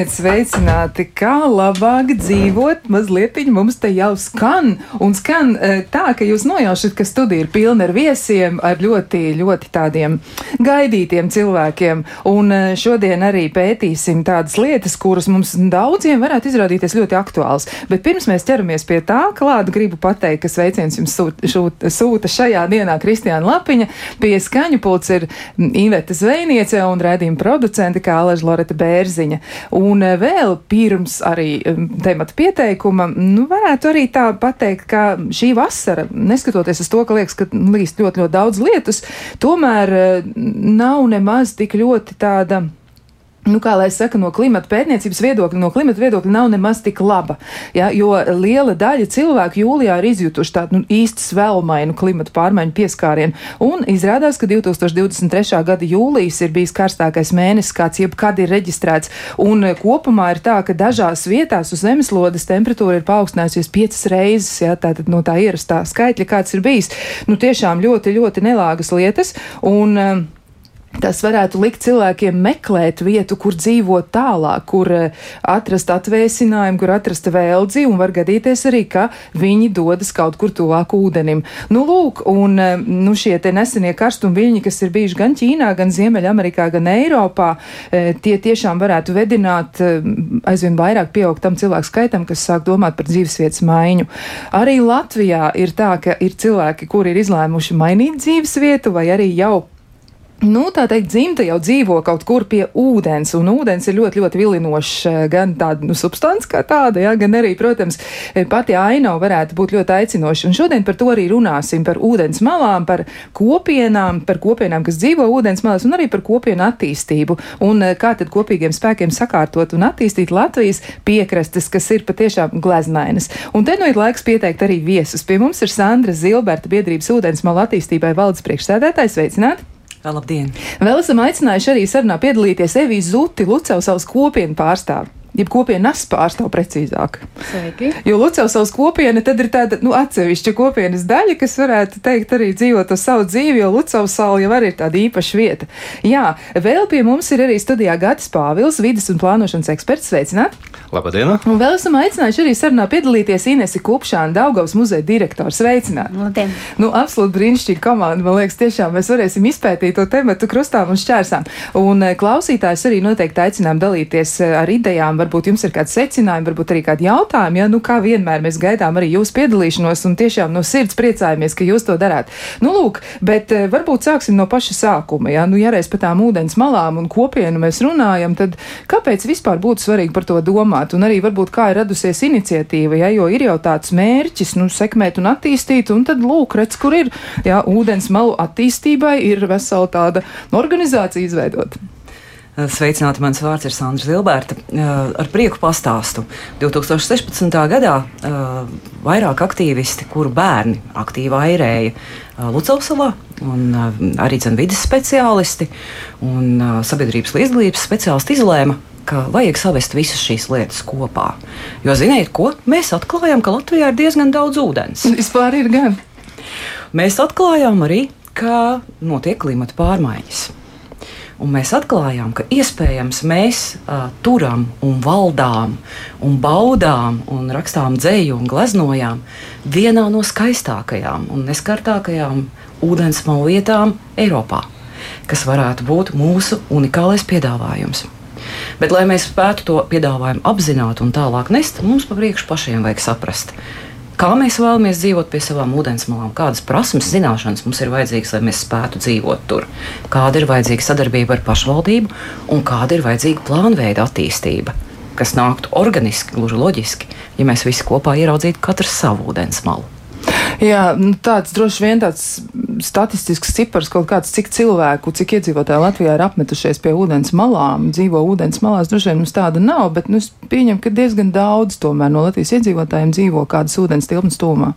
Esiet sveicināti, kā labāk dzīvot. Mazliet mums te jau skan, un skan eh, tā, ka jūs nojaušat, ka studija ir pilna ar viesiem, ar ļoti, ļoti tādiem gaidītiem cilvēkiem. Un eh, šodien arī pētīsim tādas lietas, kuras mums daudziem varētu izrādīties ļoti aktuāls. Bet pirms mēs ķeramies pie tā, klāta gribu pateikt, ka sveiciens jums sūta, šūt, sūta šajā dienā Kristiāna Lapiņa. Pie skaņu pults ir Iveta Zvejniece un redzījuma producente kā Aleža Loreta Bērziņa. Un eh, vēl pirms arī temata pieteikuma, nu, varētu arī tā pateikt, ka šī vasara, neskatoties uz to, ka liekas, ka līst ļoti, ļoti daudz lietus, tomēr eh, nav nemaz tik ļoti tāda nu, kā lai saka, no klimata pētniecības viedokļa, no klimata viedokļa nav nemaz tik laba. Ja, jo liela daļa cilvēku jūlijā ir izjutuši tādu nu, īsti svelmainu klimata pārmaiņu pieskārienu. Un izrādās, ka 2023. gada jūlijas ir bijis karstākais mēnesis, kāds jebkad ir reģistrēts. Un eh, kopumā ir tā, ka dažās vietās uz zemeslodes temperatūra ir paaugstinājusies piecas reizes, ja, tātad no tā ierastā skaitļa, kāds ir bijis. Nu, tiešām ļoti, ļoti nelāgas lietas. Un, uh, Tas varētu likt cilvēkiem meklēt vietu, kur dzīvot tālāk, kur eh, atrast atvēsinājumu, kur atrast vēldzi, un var gadīties arī, ka viņi dodas kaut kur tuvāk ūdenim. Nu, lūk, un eh, nu, šie te nesenie karstumi, kas ir bijuši gan Ķīnā, gan Ziemeļamerikā, gan Eiropā, eh, tie tiešām varētu vedināt aizvien vairāk pieaugt tam cilvēku skaitam, kas sāk domāt par dzīvesvietas maiņu. Arī Latvijā ir tā, ka ir cilvēki, kuri ir izlēmuši mainīt dzīvesvietu vai arī jau Nu, tā teikt, dzimta jau dzīvo kaut kur pie ūdens, un ūdens ir ļoti, ļoti vilinošs eh, gan tāda nu, substance kā tāda, ja, gan arī, protams, eh, pati ainava varētu būt ļoti aicinoša. Un šodien par to arī runāsim, par ūdens malām, par kopienām, par kopienām, kas dzīvo ūdens malās, un arī par kopienu attīstību, un eh, kā tad kopīgiem spēkiem sakārtot un attīstīt Latvijas piekrastes, kas ir patiešām gleznainas. Un te nu ir laiks pieteikt arī viesus. Pie mums ir Sandra Zilberta biedrības ūdens malu attīstībai valdes priekšsēdētājs. Sveicināti! Labdien! Vēl esam aicinājuši arī sarunā piedalīties Evijas Zuti, Lucavas savas kopienu pārstāvi jeb kopienas pārstāv precīzāk. Sveiki. Jo Lucavas kopiena tad ir tāda nu, atsevišķa kopienas daļa, kas varētu teikt arī dzīvot uz savu dzīvi, jo Lucavas sala jau arī ir tāda īpaša vieta. Jā, vēl pie mums ir arī studijā Gatis Pāvils, vidas un plānošanas eksperts. Sveicināt! Labdien! Un vēl esam aicinājuši arī sarunā piedalīties Inesi Kupšāna, Daugavas muzeja direktora. Sveicināt! Labdien! Nu, absolūti brīnišķīga komanda. Man liekas, tiešām mēs varēsim izpētīt to tematu krustām un šķērsām. Un eh, klausītājs arī noteikti aicinām dalīties eh, ar idejām varbūt jums ir kāds secinājumi, varbūt arī kādi jautājumi. Ja? Nu, kā vienmēr mēs gaidām arī jūsu piedalīšanos un tiešām no sirds priecājamies, ka jūs to darāt. Nu, lūk, bet eh, varbūt sāksim no paša sākuma. Ja, nu, ja reiz par tām ūdens malām un kopienu mēs runājam, tad kāpēc vispār būtu svarīgi par to domāt? Un arī varbūt kā ir radusies iniciatīva, ja, jo ir jau tāds mērķis, nu, sekmēt un attīstīt, un tad lūk, redz, kur ir, ja, ūdens malu attīstībai ir vesela tāda organizācija izveidota. Eh, sveicināti, mans vārds ir Sandra Zilberta. Eh, ar prieku pastāstu. 2016. gadā eh, vairāk aktīvisti, kuru bērni aktīvi airēja Lucausalā, un arī vidas speciālisti un sabiedrības līdzdalības speciālisti izlēma, ka vajag savest visas šīs lietas kopā. Jo, ziniet, ko mēs atklājām, ka Latvijā ir diezgan daudz ūdens. Vispār ir gan. Mēs atklājām arī, ka notiek klimata pārmaiņas. Un mēs atklājām, ka iespējams mēs uh, turam un valdām un baudām un rakstām dzēju un gleznojām vienā no skaistākajām un neskartākajām ūdensmalu vietām Eiropā, kas varētu būt mūsu unikālais piedāvājums. Bet, lai mēs spētu to piedāvājumu apzināti un tālāk nest, mums pa priekšu pašiem vajag saprast, kā mēs vēlamies dzīvot pie savām ūdensmalām, kādas prasmes, zināšanas mums ir vajadzīgas, lai mēs spētu dzīvot tur, kāda ir vajadzīga sadarbība ar pašvaldību un kāda ir vajadzīga plānveida attīstība, kas nāktu organiski, gluži loģiski, ja mēs visi kopā ieraudzītu katru savu ūdensmalu. Jā, nu, tāds droši vien tāds statistisks cipars kaut kāds, cik cilvēku, cik iedzīvotāji Latvijā ir apmetušies pie ūdens malām, dzīvo ūdens malās, droši vien mums tāda nav, bet nu, es pieņemu, ka diezgan daudz tomēr no Latvijas iedzīvotājiem dzīvo kādas ūdens tilpnes tūmā.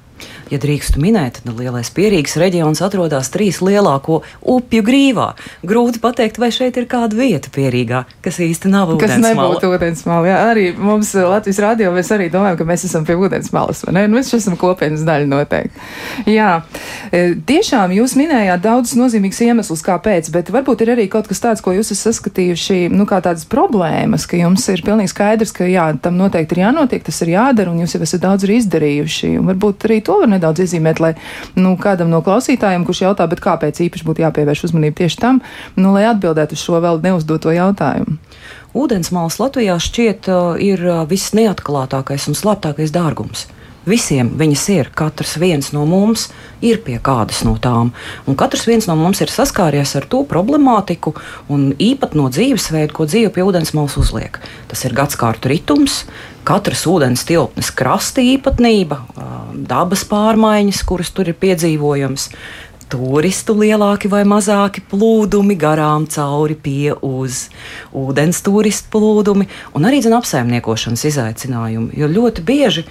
Ja drīkstu minēt, tad lielais pierīgas reģions atrodas trīs lielāko upju grīvā. Grūti pateikt, vai šeit ir kāda vieta pierīgā, kas īsti nav ūdens. Kas nebūtu ūdens mala. Jā, arī mums Latvijas radio mēs arī domājam, ka mēs esam pie ūdens malas. Nu, mēs esam kopienas daļa noteikti. Jā, Tiešām jūs minējāt daudz nozīmīgus iemeslus, kāpēc, bet varbūt ir arī kaut kas tāds, ko jūs esat saskatījuši, nu, kā tādas problēmas, ka jums ir pilnīgi skaidrs, ka jā, tam noteikti ir jānotiek, tas ir jādara, un jūs jau esat daudz arī izdarījuši. Un varbūt arī to var nedaudz iezīmēt, lai, nu, kādam no klausītājiem, kurš jautā, kāpēc īpaši būtu jāpievērš uzmanība tieši tam, nu, lai atbildētu uz šo vēl neuzdoto jautājumu. Ūdensmāls Latvijā šķiet uh, ir uh, viss neatklātākais un slēptākais dārgums. Visiem viņas ir, katrs viens no mums ir pie kādas no tām, un katrs viens no mums ir saskāries ar to problemātiku un īpatno dzīvesveidu, ko dzīve pie ūdensmalas uzliek. Tas ir gadsimtu ritms, katras ūdens tilpnes krasta īpatnība, dabas pārmaiņas, kuras tur ir piedzīvojamas turistu lielāki vai mazāki plūdumi garām cauri pie uz ūdens turistu plūdumi un arī zin, apsaimniekošanas izaicinājumi. Jo ļoti bieži,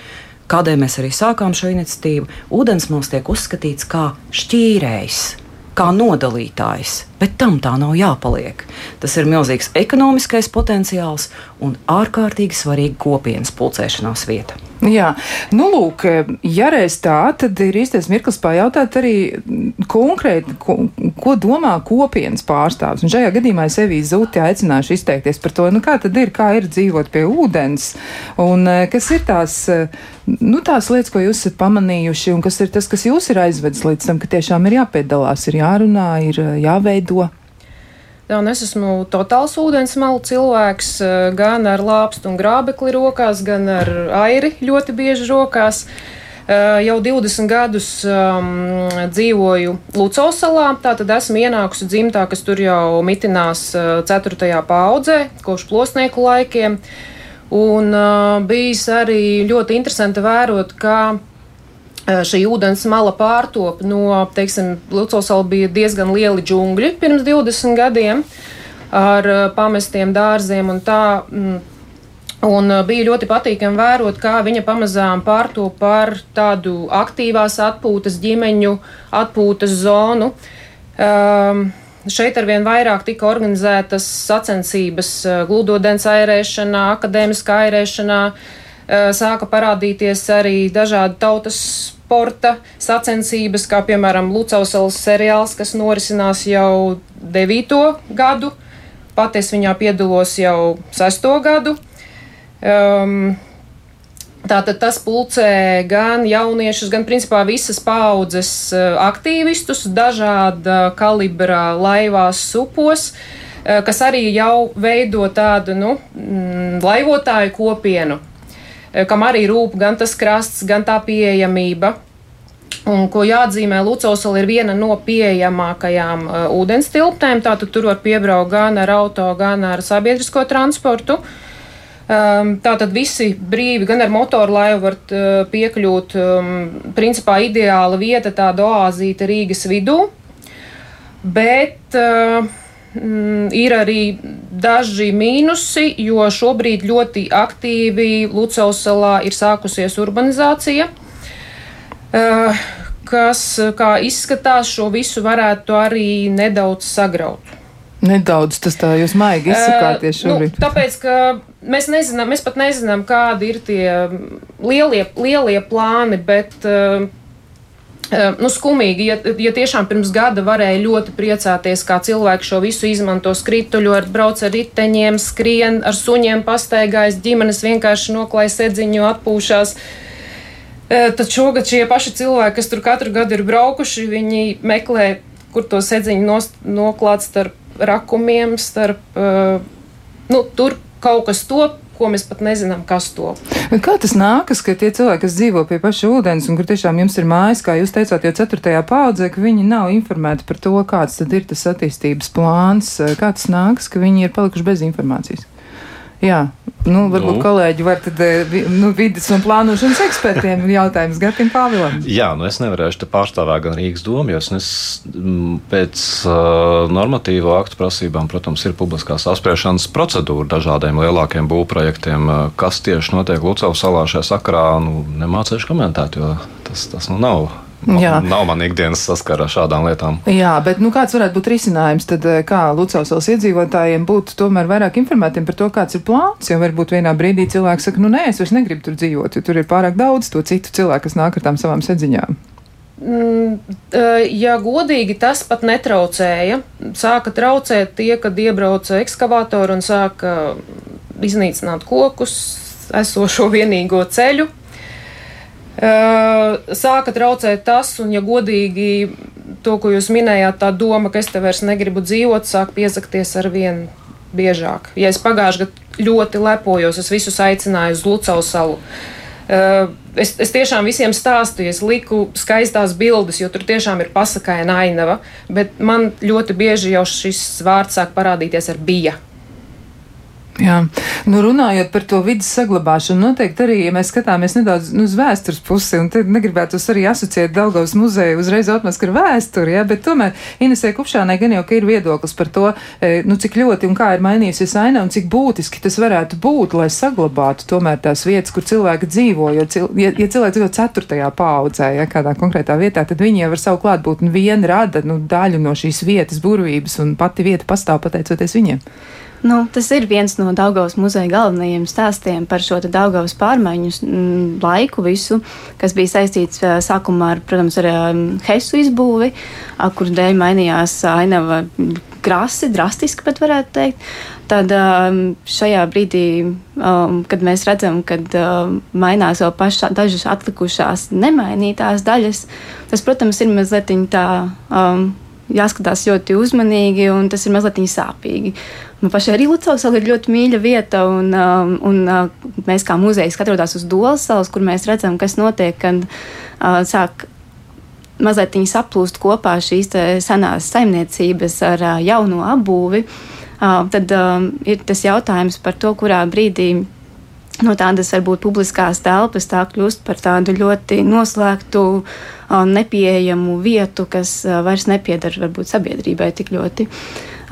kādēļ mēs arī sākām šo iniciatīvu, ūdensmals tiek uzskatīts kā šķīrējs. Kā nodalītājs, bet tam tā nav jāpaliek. Tas ir milzīgs ekonomiskais potenciāls un ārkārtīgi svarīga kopienas pulcēšanās vieta. Jā, nu lūk, ja reiz tā, tad ir īstais mirklis pajautāt arī konkrēti, ko, ko domā kopienas pārstāvs. Un šajā gadījumā es Eviju Zuti aicināšu izteikties par to, nu kā tad ir, kā ir dzīvot pie ūdens, un eh, kas ir tās, eh, nu tās lietas, ko jūs esat pamanījuši, un kas ir tas, kas jūs ir aizvedis līdz tam, ka tiešām ir jāpiedalās, ir jārunā, ir eh, jāveido. Jā, un es esmu totāls ūdensmalu cilvēks, eh, gan ar lāpstu un grābekli rokās, gan ar airi ļoti bieži rokās. Uh, jau 20 gadus um, dzīvoju Lucas salā, tātad esmu ienākusi dzimtā, kas tur jau mitinās uh, 4. paudzē, kopš plosnieku laikiem. Un uh, bijis arī ļoti interesanti vērot, kā Eh, šī ūdens mala pārtop no, teiksim, Lucosala bija diezgan lieli džungļi pirms 20 gadiem ar pamestiem dārziem un tā. Mm, un bija ļoti patīkami vērot, kā viņa pamazām pārtop par tādu aktīvās atpūtas ģimeņu atpūtas zonu. Um, Šeit arvien vairāk tika organizētas sacensības gludodens airēšanā, akadēmiskā airēšanā, uh, sāka parādīties arī dažādi tautas sporta sacensības, kā piemēram Lucausalas seriāls, kas norisinās jau devīto gadu. Pat es viņā piedalos jau sesto gadu. Um, Tātad tas pulcē gan jauniešus, gan principā visas paudzes aktīvistus, dažāda kalibra laivās, supos, kas arī jau veido tādu nu, laivotāju kopienu. Eh, kam arī rūp gan tas krasts, gan tā pieejamība. Un, ko jāatzīmē, Lucasovs ir viena no pieejamākajām uh, ūdens tilpnēm. Tātad tur var piebraukt gan ar auto, gan ar sabiedrisko transportu. Um, tātad visi brīvi, gan ar motoru laivu var uh, piekļūt. Um, principā ideāla vieta, tāda oāzīta Rīgas vidū. Bet uh, ir arī daži mīnusi, jo šobrīd ļoti aktīvi Lucas salā ir sākusies urbanizācija, eh, kas, kā izskatās, šo visu varētu arī nedaudz sagraut. Nedaudz tas tā jūs maigi izsakāties eh, nu, šobrīd. Nu, tāpēc, ka mēs nezinām, mēs pat nezinām, kādi ir tie lielie, lielie plāni, bet uh, nu, skumīgi, ja, ja tiešām pirms gada varēja ļoti priecāties, kā cilvēki šo visu izmanto skrituļu, ar brauc ar riteņiem, skrien ar suņiem, pastaigājas, ģimenes vienkārši noklāja sedziņu, atpūšās. Eh, tad šogad šie paši cilvēki, kas tur katru gadu ir braukuši, viņi meklē, kur to sedziņu noklāt starp rakumiem, starp, uh, nu, tur kaut kas top, ko mēs pat nezinām, kas to. Kā tas nākas, ka tie cilvēki, kas dzīvo pie paša ūdens un kur tiešām jums ir mājas, kā jūs teicāt, jau ceturtajā paudzē, ka viņi nav informēti par to, kāds tad ir tas attīstības plāns, kā tas nākas, ka viņi ir palikuši bez informācijas? Jā, nu, varbūt nu. kolēģi var tad eh, nu, vidas un plānošanas ekspertiem jautājums Gatim Pāvilam. Jā, nu es nevarēšu te pārstāvēt gan Rīgas domu, jo es pēc uh, normatīvo aktu prasībām, protams, ir publiskās apspriešanas procedūra dažādiem lielākiem būvprojektiem. Kas tieši notiek Lucavas salā šajā sakarā, nu, nemācēšu komentēt, jo tas, tas nu nav Jā. Nav man ikdienas saskara ar šādām lietām. Jā, bet nu, kāds varētu būt risinājums? Tad, eh, kā Lucasovas iedzīvotājiem būtu tomēr vairāk informētiem par to, kāds ir plāns? Jo varbūt vienā brīdī cilvēks saka, nu nē, es vairs negribu tur dzīvot, jo tur ir pārāk daudz to citu cilvēku, kas nāk ar tām savām sedziņām. Mm, ja godīgi, tas pat netraucēja. Sāka traucēt tie, kad iebrauca ekskavātori un sāka iznīcināt kokus, esošo vienīgo ceļu. Sāka traucēt tas, un, ja godīgi, to, ko jūs minējāt, tā doma, ka es te vairs negribu dzīvot, sāk piezakties ar vien biežāk. Ja es pagājušajā gadā ļoti lepojos, es visus aicināju uz Lucau salu. Es, es tiešām visiem stāstīju, es liku skaistās bildes, jo tur tiešām ir pasakaina ainava, bet man ļoti bieži jau šis vārds sāk parādīties ar bija. Jā, nu runājot par to vidas saglabāšanu, noteikti arī, ja mēs skatāmies nedaudz nu, uz vēstures pusi, un tad negribētu arī asociēt Daugavas muzeju uzreiz atmaskar vēsturi, ja, bet tomēr Inesē Kupšānai gan jau, ka ir viedoklis par to, e, nu, cik ļoti un kā ir mainījusies aina un cik būtiski tas varētu būt, lai saglabātu tomēr tās vietas, kur cilvēki dzīvo, jo, cil, ja, ja cilvēki dzīvo ceturtajā paudzē, ja kādā konkrētā vietā, tad viņi jau ar savu klātbūtni vien rada, nu, daļu no šīs vietas burvības, un pati vieta pastāv pateicoties viņiem. Nu, tas ir viens no Daugavas muzeja galvenajiem stāstiem par šo Daugavas pārmaiņu laiku, visu, kas bija saistīts sākumā ar, protams, ar Hesu izbūvi, kur dēļ mainījās ainava krasi, drastiski pat varētu teikt. Tad šajā brīdī, kad mēs redzam, ka mainās vēl pašā, dažas atlikušās nemainītās daļas, tas, protams, ir mazliet tā jāskatās ļoti uzmanīgi, un tas ir mazliet sāpīgi. Man pašai arī Lucavs ir ļoti mīļa vieta, un, um, un uh, mēs kā muzejs atrodas uz Dolas salas, kur mēs redzam, kas notiek, kad uh, sāk mazliet saplūst kopā šīs senās saimniecības ar uh, jauno apbūvi. Uh, tad um, ir tas jautājums par to, kurā brīdī no tādas varbūt publiskās telpas tā kļūst par tādu ļoti noslēgtu, nepieejamu vietu, kas vairs nepiedara varbūt sabiedrībai tik ļoti.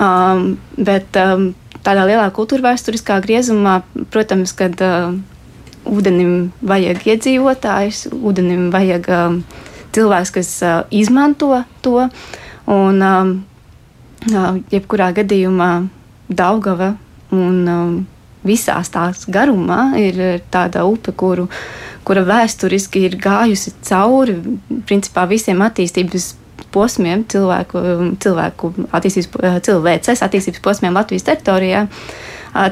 Um, bet um, tādā lielā kultūra vēsturiskā griezumā, protams, kad uh, ūdenim vajag iedzīvotājs, ūdenim vajag um, cilvēks, kas uh, izmanto to. Un, um, uh, jebkurā gadījumā Daugava un um, visās tās garumā ir tāda upe, kuru, kura vēsturiski ir gājusi cauri principā visiem attīstības posmiem, cilvēku, cilvēku attīstības, cilvēces attīstības posmiem Latvijas teritorijā,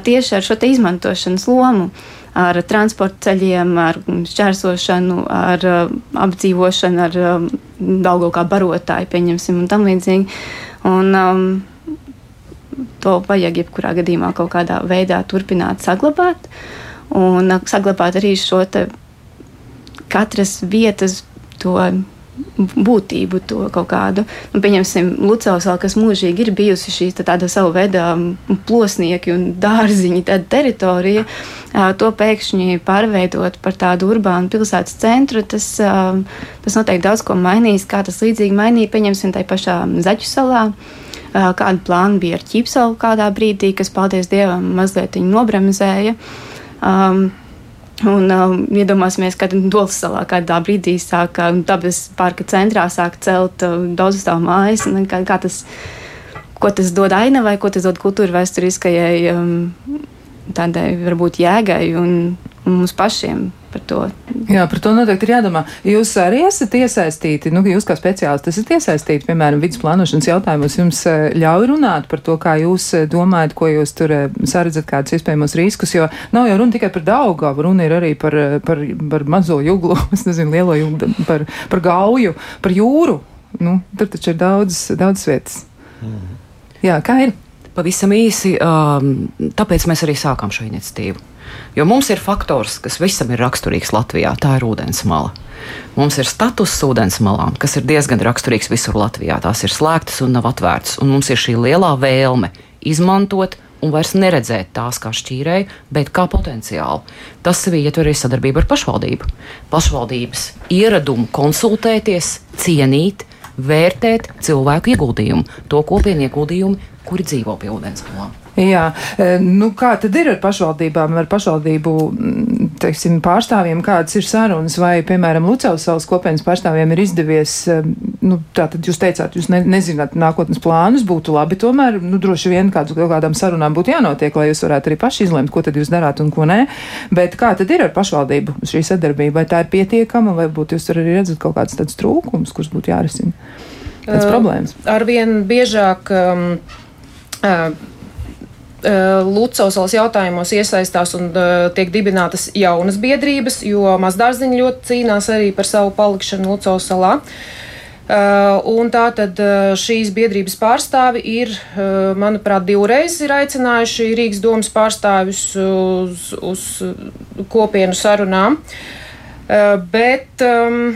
tieši ar šo izmantošanas lomu. Ar transporta ceļiem, ar šķērsošanu, ar apdzīvošanu, ar daudz kā barotāju, pieņemsim, un tam līdzīgi. Un, um, to vajag jebkurā gadījumā kaut kādā veidā turpināt saglabāt. Un saglabāt arī šo katras vietas to būtību, to kaut kādu. Nu, pieņemsim, Lucavsā, kas mūžīgi ir bijusi šī tāda sava veida plosnieki un dārziņi, tāda teritorija, to pēkšņi pārveidot par tādu urbānu pilsētas centru, tas, tas noteikti daudz ko mainīs, kā tas līdzīgi mainīja, pieņemsim, tai pašā Zaķu salā kāda plāna bija ar ķīpsalu kādā brīdī, kas, paldies Dievam, mazliet nobremzēja. Um, Un um, iedomāsimies, kad Dolas salā kādā brīdī sāka dabas parka centrā sāk celt uh, daudzstāvu mājas. Kā, kā tas, ko tas dod ainavai, ko tas dod kultūra vēsturiskajai um, tādai varbūt jēgai un, un mums pašiem par to. Jā, par to noteikti ir jādomā. Jūs arī esat iesaistīti, nu, jūs kā speciālisti esat iesaistīti, piemēram, vidas plānošanas jautājumos. Jums eh, ļauj runāt par to, kā jūs eh, domājat, ko jūs tur eh, saredzat, kādus iespējamos riskus, jo nav jau runa tikai par Daugavu, runa ir arī par, par, par mazo juglu, es nezinu, lielo juglu, par, par gauju, par jūru. Nu, tur taču ir daudz, daudz vietas. Mm. Jā, kā ir? Pavisam īsi, um, tāpēc mēs arī sākām šo iniciatīvu. Jo mums ir faktors, kas visam ir raksturīgs Latvijā, tā ir ūdens mala. Mums ir status ūdens malām, kas ir diezgan raksturīgs visur Latvijā. Tās ir slēgtas un nav atvērtas, un mums ir šī lielā vēlme izmantot un vairs neredzēt tās kā šķīrēju, bet kā potenciālu. Tas sevi ietver arī sadarbību ar pašvaldību. Pašvaldības ieradumu konsultēties, cienīt, vērtēt cilvēku ieguldījumu, to kopienu ieguldījumu, kuri dzīvo pie ūdens malām. Jā, e, nu kā tad ir ar pašvaldībām, ar pašvaldību teiksim, pārstāvjiem, kādas ir sarunas, vai, piemēram, Lucavas salas kopienas pārstāvjiem ir izdevies, nu, tātad jūs teicāt, jūs ne, nezināt nākotnes plānus, būtu labi tomēr, nu, droši vien kāds, kaut kādām sarunām būtu jānotiek, lai jūs varētu arī paši izlemt, ko tad jūs darāt un ko nē. Bet kā tad ir ar pašvaldību šī sadarbība? Vai tā ir pietiekama, vai būtu jūs arī redzat kaut kāds tāds trūkums, kurš būtu jārisina? Kāds uh, problēmas? Arvien biežāk. Um, uh, Lucavas jautājumos iesaistās un uh, tiek dibinātas jaunas biedrības, jo mazdārziņi ļoti cīnās arī par savu palikšanu Lucavas salā. Uh, un tā tad uh, šīs biedrības pārstāvi ir, uh, manuprāt, divreiz ir aicinājuši Rīgas domas pārstāvis uz, uz kopienu sarunām. Bet um,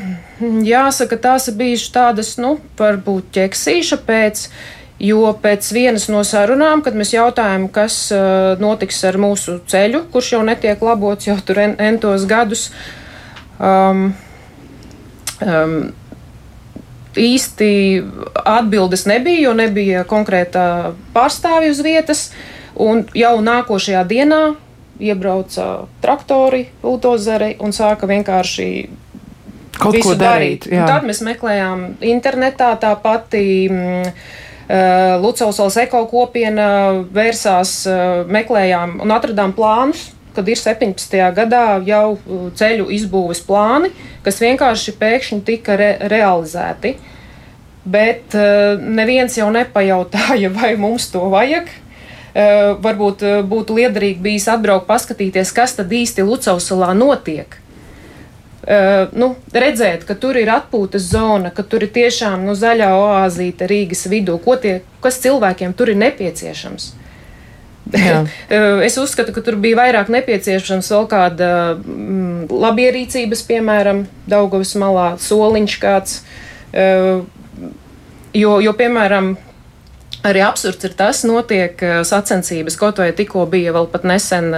jāsaka, tās ir bijušas tādas, nu, varbūt ķeksīša pēc. Uh, Jo pēc vienas no sarunām, kad mēs jautājām, kas uh, notiks ar mūsu ceļu, kurš jau netiek labots jau tur en, entos gadus, um, um, īsti atbildes nebija, jo nebija konkrēta pārstāvja uz vietas. Un jau nākošajā dienā iebrauca traktori, bultozeri un sāka vienkārši kaut ko darīt. darīt. Tad mēs meklējām internetā tā pati. Mm, Eh, Lucausols eko kopiena vērsās, eh, meklējām un atradām plānus, kad ir 17. gadā jau eh, ceļu izbūves plāni, kas vienkārši pēkšņi tika re realizēti. Bet neviens jau nepajautāja, vai mums to vajag. Varbūt būtu liederīgi bijis atbraukt, paskatīties, kas tad īsti Lucausalā notiek. Uh, nu, redzēt, ka tur ir atpūtas zona, ka tur ir tiešām nu, zaļā oāzīte Rīgas vidū, tie, kas cilvēkiem tur ir nepieciešams. es uzskatu, ka tur bija vairāk nepieciešams vēl kāda mm, labierīcības, piemēram, Daugavas malā, soliņš kāds. Uh, jo, jo, piemēram, Arī absurds ir tas, notiek sacensības, kaut vai tikko bija vēl pat nesen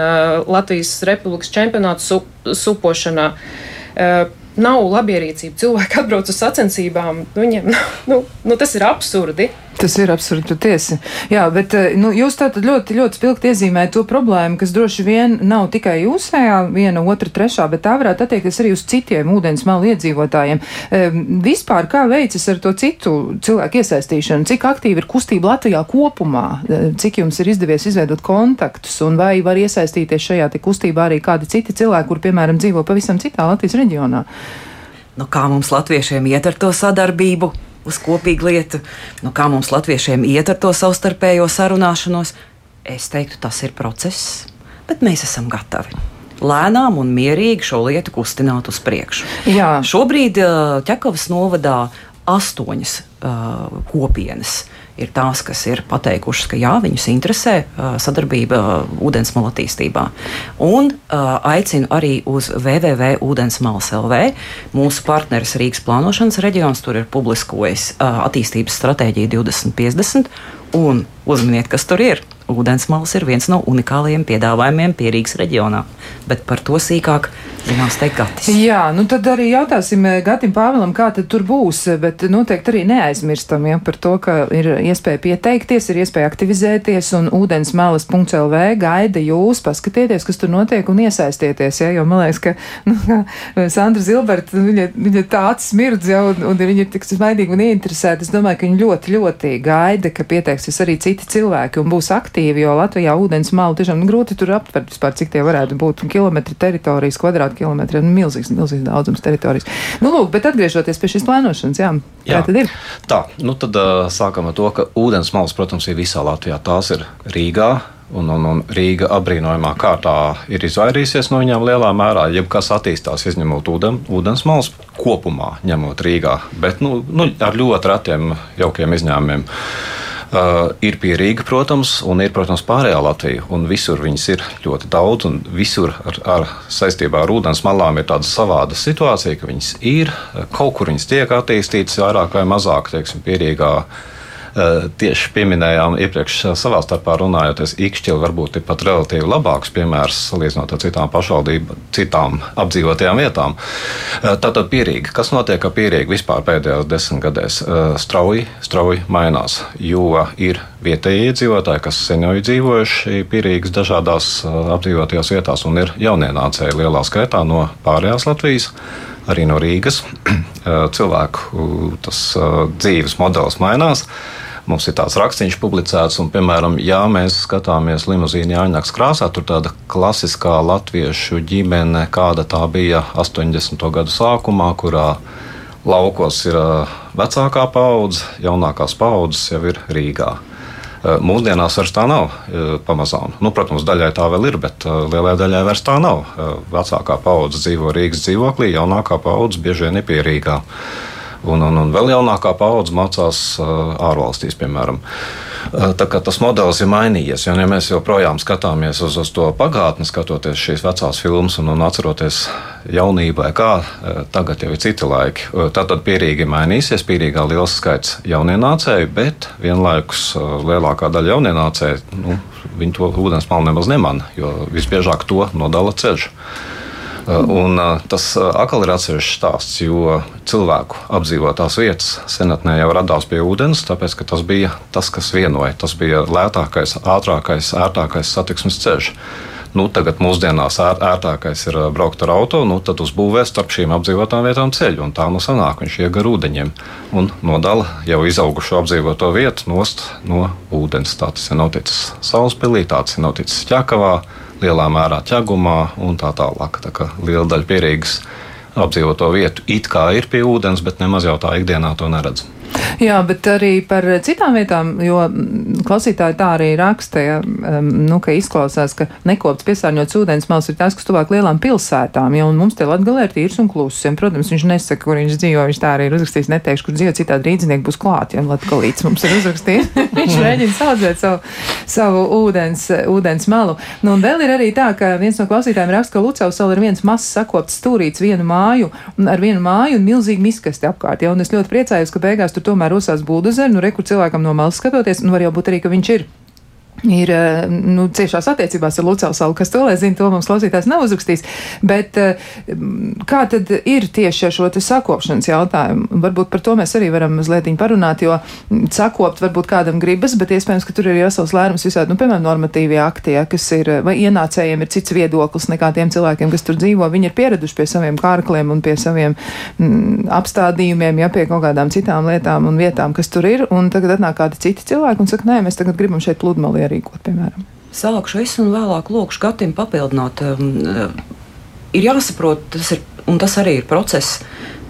Latvijas Republikas čempionāts sup, supošanā. Uh, Uh, nav labierīcība. Cilvēki atbrauc uz sacensībām, viņiem nu, nu, tas ir absurdi. Tas ir absurdi patiesi. Jā, bet eh, nu, jūs tātad ļoti, ļoti spilgti iezīmējat to problēmu, kas droši vien nav tikai jūsējā, viena, otra, trešā, bet tā varētu attiekties arī uz citiem ūdens malu iedzīvotājiem. E, vispār kā veicas ar to citu cilvēku iesaistīšanu? Cik aktīva ir kustība Latvijā kopumā? E, cik jums ir izdevies izveidot kontaktus un vai var iesaistīties šajā kustībā arī kādi citi cilvēki, kur, piemēram, dzīvo pavisam citā Latvijas reģionā? Nu, kā mums latviešiem iet ar to sadarbību? Uz kopīgu lietu, nu, kā mums latviešiem iet ar to savstarpējo sarunāšanos. Es teiktu, tas ir process, bet mēs esam gatavi lēnām un mierīgi šo lietu kustināt uz priekšu. Jā. Šobrīd Čekavas novadā astoņas uh, kopienas ir tās, kas ir pateikušas, ka jā, viņus interesē uh, sadarbība uh, ūdensmalu attīstībā. Un uh, aicinu arī uz www.ūdensmalas LV. Mūsu partneris Rīgas plānošanas reģions tur ir publiskojis attīstības stratēģiju 2050. Un uzminiet, kas tur ir. Ūdensmals ir viens no unikālajiem piedāvājumiem Pierīgas reģionā, bet par to sīkāk zinās teikt Gatis. Jā, nu tad arī jautāsim eh, Gatim Pāvilam, kā tad tur būs, bet noteikti arī neaizmirstam ja, par to, ka ir iespēja pieteikties, ir iespēja aktivizēties un ūdensmalas.lv gaida jūs, paskatieties, kas tur notiek un iesaistieties, ja, jo man liekas, ka nu, Sandra Zilberta, viņa, viņa tā acis mirdz jau un, un viņa ir tik smaidīga un ieinteresēta. Es domāju, ka viņa ļoti, ļoti gaida, ka pieteiksies arī citi cilvēki un būs aktīvi aktīvi, jo Latvijā ūdens malu tiešām nu, grūti tur aptvert vispār, cik tie varētu būt kilometri teritorijas, kvadrātkilometri, nu, milzīgs, milzīgs daudzums teritorijas. Nu, lūk, bet atgriežoties pie šīs plānošanas, jā, jā. kā tad ir? Tā, nu tad uh, sākam ar to, ka ūdens malas, protams, ir visā Latvijā. Tās ir Rīgā, Un, un, un Rīga apbrīnojamā kārtā ir izvairījusies no viņām lielā mērā. Jebkas attīstās, izņemot ūden, ūdens malas kopumā, ņemot Rīgā, bet nu, nu, ar ļoti retiem jaukiem izņēmumiem. Uh, ir pie Rīga, protams, un ir, protams, pārējā Latvija. Un visur viņas ir ļoti daudz, un visur ar, ar saistībā ar ūdens malām ir tāda savāda situācija, ka viņas ir, kaut kur viņas tiek attīstītas vairāk vai mazāk, teiksim, pierīgā. Tieši pieminējām iepriekš savā starpā runājoties, Ikšķili varbūt ir pat relatīvi labāks piemērs salīdzinot ar citām pašvaldībām, citām apdzīvotajām vietām. Tātad pierīgi, kas notiek ar pierīgi vispār pēdējās desmitgadēs, strauji, strauji mainās, jo ir vietējie iedzīvotāji, kas sen jau ir dzīvojuši pierīgas dažādās apdzīvotajās vietās un ir jaunienācēji lielā skaitā no pārējās Latvijas arī no Rīgas. Cilvēku tas dzīves modelis mainās. Mums ir tāds rakstīns publicēts, un, piemēram, ja mēs skatāmies limuzīnu Jāņakas krāsā, tur tāda klasiskā latviešu ģimene, kāda tā bija 80. gadu sākumā, kurā laukos ir vecākā paudze, jaunākās paudzes jau ir Rīgā. Mūsdienās vairs tā nav pamazām. Nu, protams, daļai tā vēl ir, bet lielai daļai vairs tā nav. Vecākā paudze dzīvo Rīgas dzīvoklī, jaunākā paudze bieži vien ir pierīgā. Un, un, un vēl jaunākā paudze mācās ārvalstīs, piemēram. Tā kā tas modelis ir mainījies, jo ja mēs joprojām skatāmies uz, uz to pagātni, skatoties šīs vecās filmas un, un atceroties jaunībai, kā tagad jau ir citi laiki. Tātad pierīgi mainīsies, pierīgā liels skaits jaunienācēju, bet vienlaikus lielākā daļa jaunienācēju, nu, viņi to ūdens malu nemaz nemana, jo visbiežāk to nodala ceļš. Uh, un uh, tas uh, atkal ir atsevišķs stāsts, jo cilvēku apdzīvotās vietas senatnē jau radās pie ūdens, tāpēc tas bija tas, kas vienoja. Tas bija lētākais, ātrākais, ērtākais satiksmes ceļš. Nu, tagad mūsdienās ēr, ērtākais ir braukt ar auto, nu, tad uzbūvē starp šīm apdzīvotām vietām ceļu. Tā nu sanāk, viņš iegar ūdeņiem un nodala jau izaugušo apdzīvoto vietu nost no ūdens. Tā tas ir noticis Sauspilī, tāds ir noticis Ķekavā lielā mērā ķegumā un tā tālāk. Tā kā liela daļa pierīgas apdzīvoto vietu it kā ir pie ūdens, bet nemaz jau tā ikdienā to neredz. Jā, bet arī par citām vietām, jo klausītāji tā arī raksta, ja, nu, ka izklausās, ka nekopts piesārņots ūdens mals ir tas, kas tuvāk lielām pilsētām, un mums te Latgalē ir tīrs un kluss, protams, viņš nesaka, kur viņš dzīvo, viņš tā arī ir uzrakstījis, neteikšu, kur dzīvo, citādi rīdzinieki būs klāt, ja Latgalīts mums ir uzrakstījis, viņš mēģina saudzēt savu, savu ūdens, ūdens malu. Nu, un vēl ir arī tā, ka viens no klausītājiem raksta, ka Lucavs vēl ir viens mazs sakopts stūrīts vienu māju, ar vienu māju un milzīgi miskasti apkārt, ja, un es ļoti priecājos, ka beigās tur tomēr uzsāks buldozeri, nu, rekur cilvēkam no malas skatoties, nu, var jau būt arī, ka viņš ir ir eh, nu, ciešās attiecībās ar Lucālu salu, kas to lai zina, to mums klausītājs nav uzrakstījis. Bet eh, kā tad ir tieši ar šo sakopšanas jautājumu? Varbūt par to mēs arī varam mazliet parunāt, jo sakopt varbūt kādam gribas, bet iespējams, ka tur ir vesels lērums visādi, nu, piemēram, normatīvie akti, ja, kas ir, vai ienācējiem ir cits viedoklis nekā tiem cilvēkiem, kas tur dzīvo. Viņi ir pieraduši pie saviem kārkliem un pie saviem mm, apstādījumiem, ja pie kaut kādām citām lietām un vietām, kas tur ir, un tagad atnāk kādi citi cilvēki un saka, nē, mēs tagad gribam šeit pludmali ierīkot, piemēram? Sākšu es un vēlāk lūkšu Gatim papildināt. Um, uh, ir jāsaprot, tas ir, un tas arī ir process,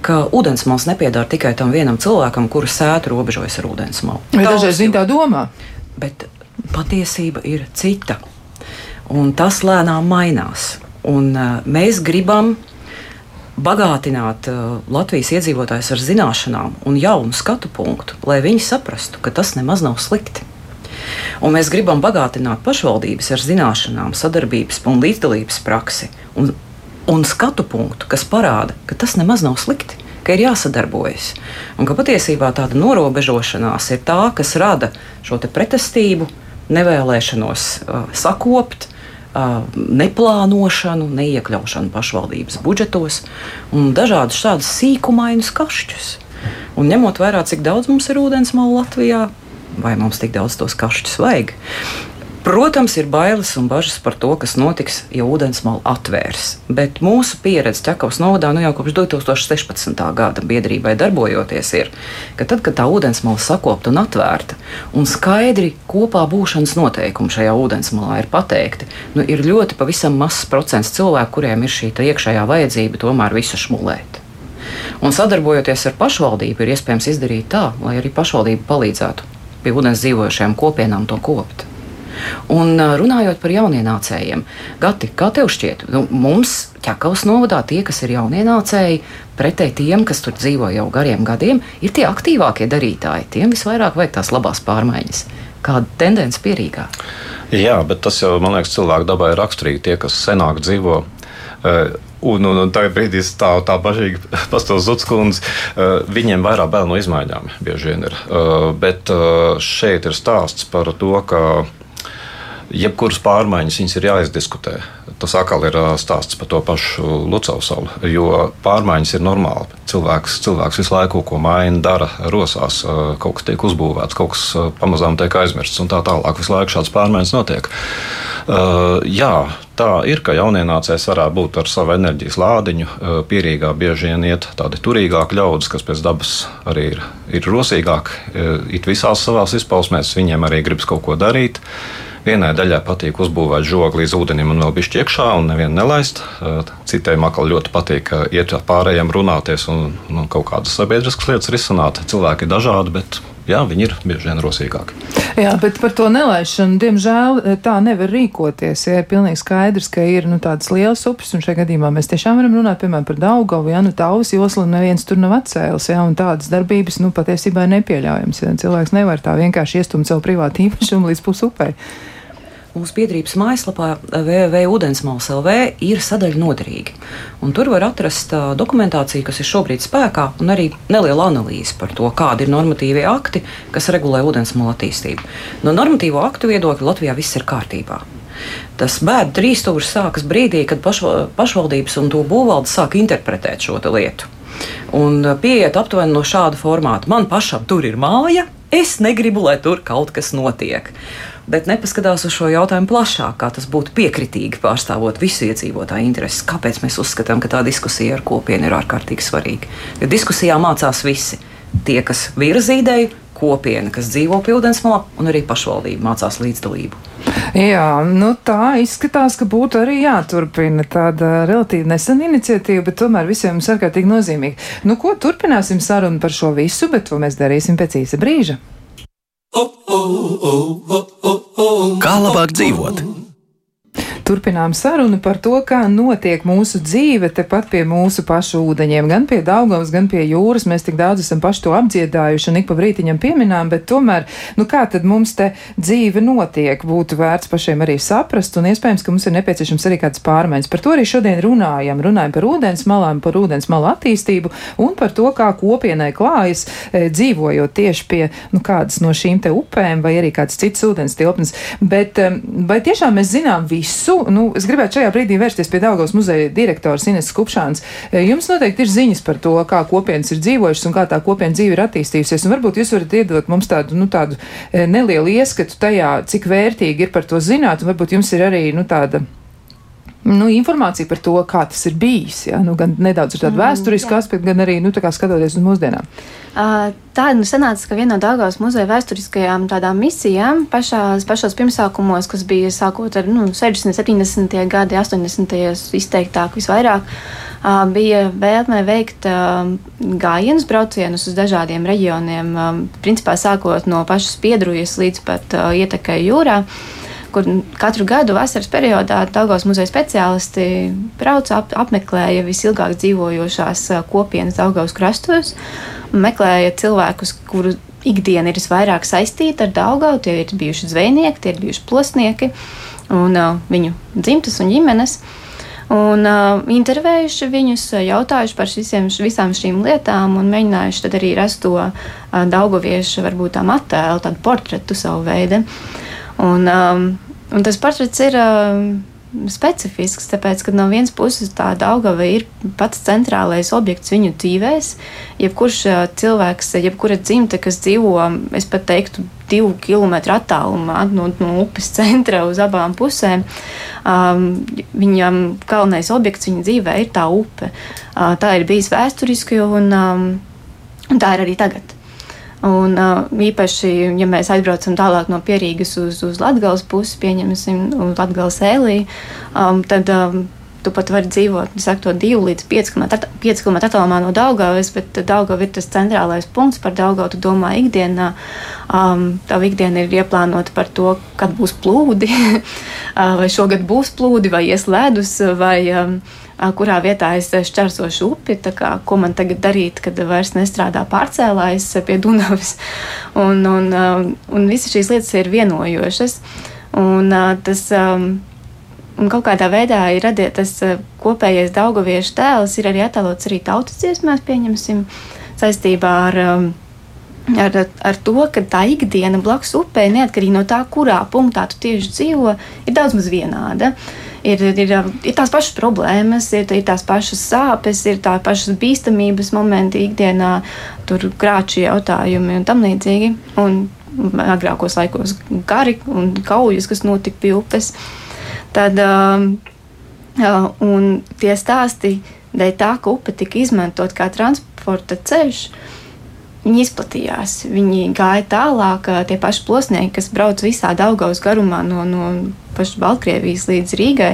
ka ūdensmals nepiedara tikai tam vienam cilvēkam, kurš sēta robežojas ar ūdensmalu. Bet dažreiz viņi tā domā. Bet patiesība ir cita. Un tas lēnām mainās. Un, uh, mēs gribam bagātināt uh, Latvijas iedzīvotājus ar zināšanām un jaunu skatu punktu, lai viņi saprastu, ka tas nemaz nav slikti. Un mēs gribam bagātināt pašvaldības ar zināšanām, sadarbības un līdzdalības praksi un, un skatu punktu, kas parāda, ka tas nemaz nav slikti. Ir jāsadarbojas. Un ka patiesībā tāda norobežošanās ir tā, kas rada šo pretestību, nevēlēšanos uh, sakopt, uh, neplānošanu, neiekļaušanu pašvaldības budžetos un dažādus šādus sīkumainus kašķus. Un ņemot vērā, cik daudz mums ir ūdens malu Latvijā, vai mums tik daudz tos kašķus vajag. Protams, ir bailes un bažas par to, kas notiks, ja ūdensmāla atvērs. Bet mūsu pieredze Čakavas novadā nu jau kopš 2016. gada biedrībai darbojoties ir, ka tad, kad tā ūdensmāla sakopta un atvērta, un skaidri kopā būšanas noteikumi šajā ūdensmalā ir pateikti, nu, ir ļoti pavisam mazs procents cilvēku, kuriem ir šī iekšējā vajadzība tomēr visu šmulēt. Un sadarbojoties ar pašvaldību, ir iespējams izdarīt tā, lai arī pašvaldība palīdzētu pie ūdens dzīvojušajām kopienām to kopt. Un runājot par jaunienācējiem, Gati, kā tev šķiet, nu, mums ķekavas novadā tie, kas ir jaunienācēji, pretēji tiem, kas tur dzīvo jau gariem gadiem, ir tie aktīvākie darītāji. Tiem visvairāk vajag tās labās pārmaiņas. Kāda tendence pierīgā? Jā, bet tas jau, man liekas, cilvēku dabai raksturīgi. Tie, kas senāk dzīvo Un, un, un tagad brīdī tā, tā bažīgi pastāv Zutskundze. Uh, viņiem vairāk bail no izmaiņām bieži vien ir. Uh, bet uh, šeit ir stāsts par to, ka jebkuras pārmaiņas ir jāizdiskutē. Tas atkal ir stāsts par to pašu Lucausu salu, jo pārmaiņas ir normāli. Cilvēks, cilvēks visu laiku ko maina, dara, rosās, kaut kas tiek uzbūvēts, kaut kas pamazām tiek aizmirsts un tā tālāk. Visu laiku šādas pārmaiņas notiek. Uh, jā, tā ir, ka jaunienācējs varētu būt ar savu enerģijas lādiņu, pierīgā bieži vien iet tādi turīgāki ļaudis, kas pēc dabas arī ir, ir rosīgāki, it visās savās izpausmēs, viņiem arī gribas kaut ko darīt. Vienai daļai patīk uzbūvēt žogu līdz ūdenim un vēl bišķi iekšā un nevienu nelaist. Citai makal ļoti patīk iet pārējiem runāties un, un kaut kādas sabiedriskas lietas risināt. Cilvēki ir dažādi, bet jā, viņi ir bieži vien rosīgāki. Jā, bet par to nelaišanu, diemžēl, tā nevar rīkoties. Ja ir pilnīgi skaidrs, ka ir nu, tādas lielas upes, un šajā gadījumā mēs tiešām varam runāt piemēram par Daugavu, ja nu tavs joslu neviens tur nav atcēlis, ja, un tādas darbības, nu, patiesībā ir nepieļaujams. Ja. Cilvēks nevar tā vienkārši iestumt savu privātu īpašumu līdz pusupei. Mūsu biedrības mājaslapā www.ūdensmals.lv ir sadaļa noderīgi. Un tur var atrast uh, dokumentāciju, kas ir šobrīd spēkā, un arī neliela analīze par to, kādi ir normatīvie akti, kas regulē ūdensmalu attīstību. No normatīvo aktu viedokļa Latvijā viss ir kārtībā. Tas bēdu trīsstūris sākas brīdī, kad pašva, pašvaldības un to būvvaldes sāk interpretēt šo lietu. Un pieiet aptuveni no šāda formāta. Man pašam tur ir māja, es negribu, lai tur kaut kas notiek bet nepaskatās uz šo jautājumu plašāk, kā tas būtu piekritīgi pārstāvot visu iedzīvotāju intereses. Kāpēc mēs uzskatām, ka tā diskusija ar kopienu ir ārkārtīgi svarīga? Jo diskusijā mācās visi. Tie, kas virza ideju, kopiena, kas dzīvo pie ūdensmalā, un arī pašvaldība mācās līdzdalību. Jā, nu tā izskatās, ka būtu arī jāturpina tāda relatīvi nesena iniciatīva, bet tomēr visiem mums ārkārtīgi nozīmīga. Nu, ko turpināsim sarunu par šo visu, bet to mēs darīsim pēc īsa brīža. Kā labāk dzīvot? Turpinām sarunu par to, kā notiek mūsu dzīve tepat pie mūsu pašu ūdeņiem, gan pie Daugavas, gan pie jūras. Mēs tik daudz esam paši to apdziedājuši un ik pa brītiņam pieminām, bet tomēr, nu kā tad mums te dzīve notiek, būtu vērts pašiem arī saprast, un iespējams, ka mums ir nepieciešams arī kādas pārmaiņas. Par to arī šodien runājam. Runājam par ūdens malām, par ūdens malu attīstību un par to, kā kopienai klājas e, dzīvojot tieši pie nu, kādas no šīm te upēm vai arī kādas citas ūdens tilpnes. Bet vai tiešām mēs zinām visu? Visu, nu, es gribētu šajā brīdī vērsties pie Daugavas muzeja direktors Ines Kupšāns. E, jums noteikti ir ziņas par to, kā kopienas ir dzīvojušas un kā tā kopiena dzīve ir attīstījusies. Un varbūt jūs varat iedot mums tādu, nu, tādu e, nelielu ieskatu tajā, cik vērtīgi ir par to zināt, un varbūt jums ir arī, nu, tāda nu, informācija par to, kā tas ir bijis. Ja? Nu, gan nedaudz ar tādu mm, vēsturisku aspektu, gan arī nu, skatoties uz mūsdienām. Tā nu, sanāca, ka viena no Dāngājas muzeja vēsturiskajām tādām misijām pašās, pašos pirmsākumos, kas bija sākot ar nu, 60, 70, gadi, 80, izteiktāk visvairāk, bija vēlme veikt gājienus, braucienus uz dažādiem reģioniem, principā sākot no pašas piedrujas līdz pat ietekai jūrā kur katru gadu vasaras periodā Daugos muzeja speciālisti brauca, ap, apmeklēja visilgāk dzīvojošās kopienas Daugos krastos, meklēja cilvēkus, kuru ikdiena ir visvairāk saistīta ar Daugau, tie ir bijuši zvejnieki, tie ir bijuši plosnieki un uh, viņu dzimtas un ģimenes. Un uh, intervējuši viņus, jautājuši par visiem, visām šīm lietām un mēģinājuši arī rast to uh, daugoviešu, varbūt tā attēlu, tādu portretu savu veidu. Un, um, Un tas portrets ir uh, specifisks, tāpēc, ka no vienas puses tā Daugava ir pats centrālais objekts viņu dzīvēs. Jebkurš uh, cilvēks, jebkura dzimta, kas dzīvo, es pat teiktu, divu kilometru attālumā no, no upes centra uz abām pusēm, um, viņam galvenais objekts viņa dzīvē ir tā upe. Uh, tā ir bijis vēsturiski un, um, un tā ir arī tagad. Un, uh, īpaši, ja mēs aizbraucam tālāk no Pierīgas uz, uz Latvijas pusi, pieņemsim, Latvijas ēlī, um, tad um, tu pat vari dzīvot saku, to 2 līdz 5 km attālumā no Daugavas, bet Daugava ir tas centrālais punkts par Daugavu. Tu domā ikdienā, um, tava ikdiena ir ieplānota par to, kad būs plūdi, vai šogad būs plūdi, vai ies ledus, vai um, kurā vietā es šķērsošu upi, kā, ko man tagad darīt, kad vairs nestrādā pārcēlājs pie Dunavas. Un, un, un visas šīs lietas ir vienojošas. Un, tas, Un kaut kādā veidā ir radies tas kopējais daugaviešu tēls, ir arī attēlots arī tautas dziesmās, pieņemsim, saistībā ar. Um, ar, ar to, ka tā ikdiena blakus upē, neatkarīgi no tā, kurā punktā tu tieši dzīvo, ir daudz maz vienāda. Ir, ir, ir tās pašas problēmas, ir, ir tās pašas sāpes, ir tās pašas bīstamības momenti ikdienā, tur krāšņi jautājumi un tam līdzīgi. Un agrākos laikos kari un kaujas, kas notika pie upes. Tad, uh, un tie stāsti dēļ tā, ka upe tika izmantot kā transporta ceļš. Viņi izplatījās, viņi gāja tālāk. Tie paši plosnieki, kas brauc visā Daugaus garumā, no, no pašas Baltkrievijas līdz Rīgai,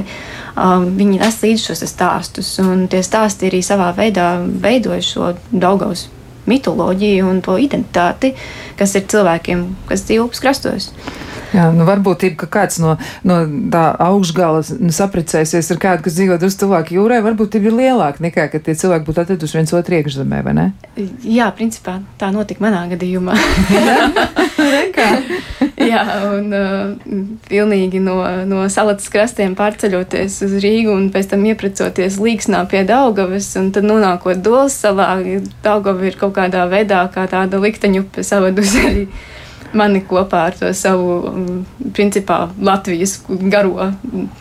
viņi nes līdzi šos stāstus. Un tie stāsti arī savā veidā veidoja šo Daugaus mitoloģiju un to identitāti, kas ir cilvēkiem, kas dzīvo krastos. Jā, nu varbūt ir, kāds no, no tā augšgala sapricēsies ar kādu, kas dzīvo drusku tuvāk jūrai, varbūt ir lielāka nekā, ka tie cilvēki būtu atraduši viens otru iekšzemē, vai ne? Jā, principā tā notika manā gadījumā. Jā, un uh, pilnīgi no, no salatas krastiem pārceļoties uz Rīgu un pēc tam ieprecoties Līksnā pie Daugavas un tad nonākot Dolas salā, Daugava ir kaut kādā veidā kā tāda likteņupe savadusi arī mani kopā ar to savu, mm, principā, Latvijas garo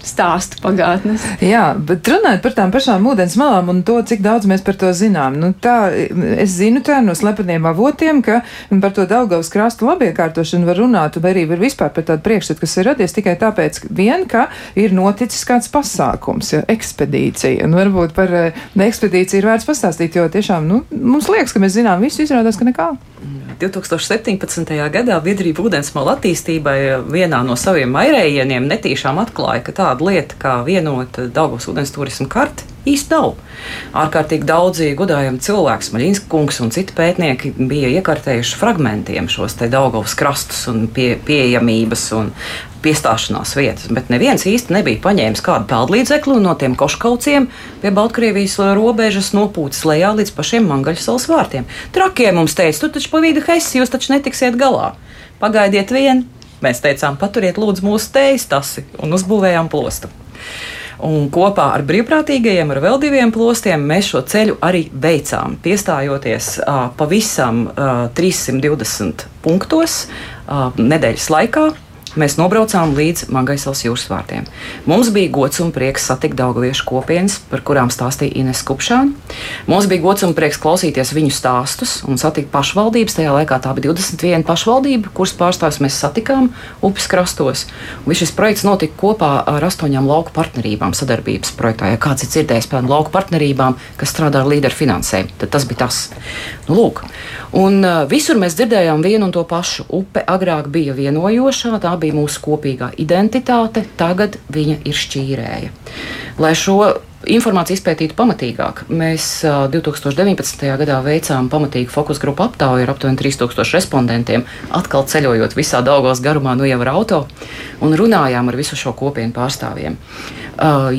stāstu pagātnes. Jā, bet runājot par tām pašām ūdens malām un to, cik daudz mēs par to zinām. Nu, tā, es zinu tā no slepeniem avotiem, ka par to Daugavas krastu labiekārtošanu var runāt, vai arī var vispār par tādu priekšstatu, kas ir radies tikai tāpēc, vien, ka ir noticis kāds pasākums, ja, ekspedīcija. Un varbūt par eh, ekspedīciju ir vērts pastāstīt, jo tiešām, nu, mums liekas, ka mēs zinām visu, izrādās, ka nekā. 2017. gadā biedrība ūdensmala attīstībai vienā no saviem mairējieniem netīšām atklāja, ka tāda lieta kā vienota Daugavas ūdens turismu karti īsti nav. Ārkārtīgi daudzi godājami cilvēki, Maļinska kungs un citi pētnieki bija iekārtējuši fragmentiem šos te Daugavas krastus un pie, pieejamības un piestāšanās vietas, bet neviens īsti nebija paņēmis kādu peldlīdzekli un no tiem koškauciem pie Baltkrievijas robežas nopūcis lejā līdz pašiem Mangaļas salas vārtiem. Trakie mums teica, tu taču pa vidu hesi, jūs taču netiksiet galā. Pagaidiet vien, mēs teicām, paturiet lūdzu mūsu tējas tasi un uzbūvējām plostu. Un kopā ar brīvprātīgajiem, ar vēl diviem plostiem, mēs šo ceļu arī veicām. Piestājoties uh, pavisam uh, 320 punktos uh, nedēļas laikā, Mēs nobraucām līdz Mangaisals jūras vārtiem. Mums bija gods un prieks satikt Daugaviešu kopienas, par kurām stāstīja Ines Kupšāna. Mums bija gods un prieks klausīties viņu stāstus un satikt pašvaldības. Tajā laikā tā bija 21 pašvaldība, kuras pārstāvjus mēs satikām upes krastos. Un šis projekts notika kopā ar astoņām lauku partnerībām sadarbības projektā. Ja kāds ir dzirdējis par lauku partnerībām, kas strādā ar līderu finansējumu, tad tas bija tas. Nu, lūk. un uh, visur mēs dzirdējām vienu un to pašu. Upe agrāk bija vienojošā, tā bija mūsu kopīgā identitāte, tagad viņa ir šķīrēja. Lai šo informāciju izpētītu pamatīgāk. Mēs 2019. gadā veicām pamatīgu fokus grupu aptauju ar aptuveni 3000 respondentiem, atkal ceļojot visā Daugos garumā, nu jau ar auto, un runājām ar visu šo kopienu pārstāvjiem.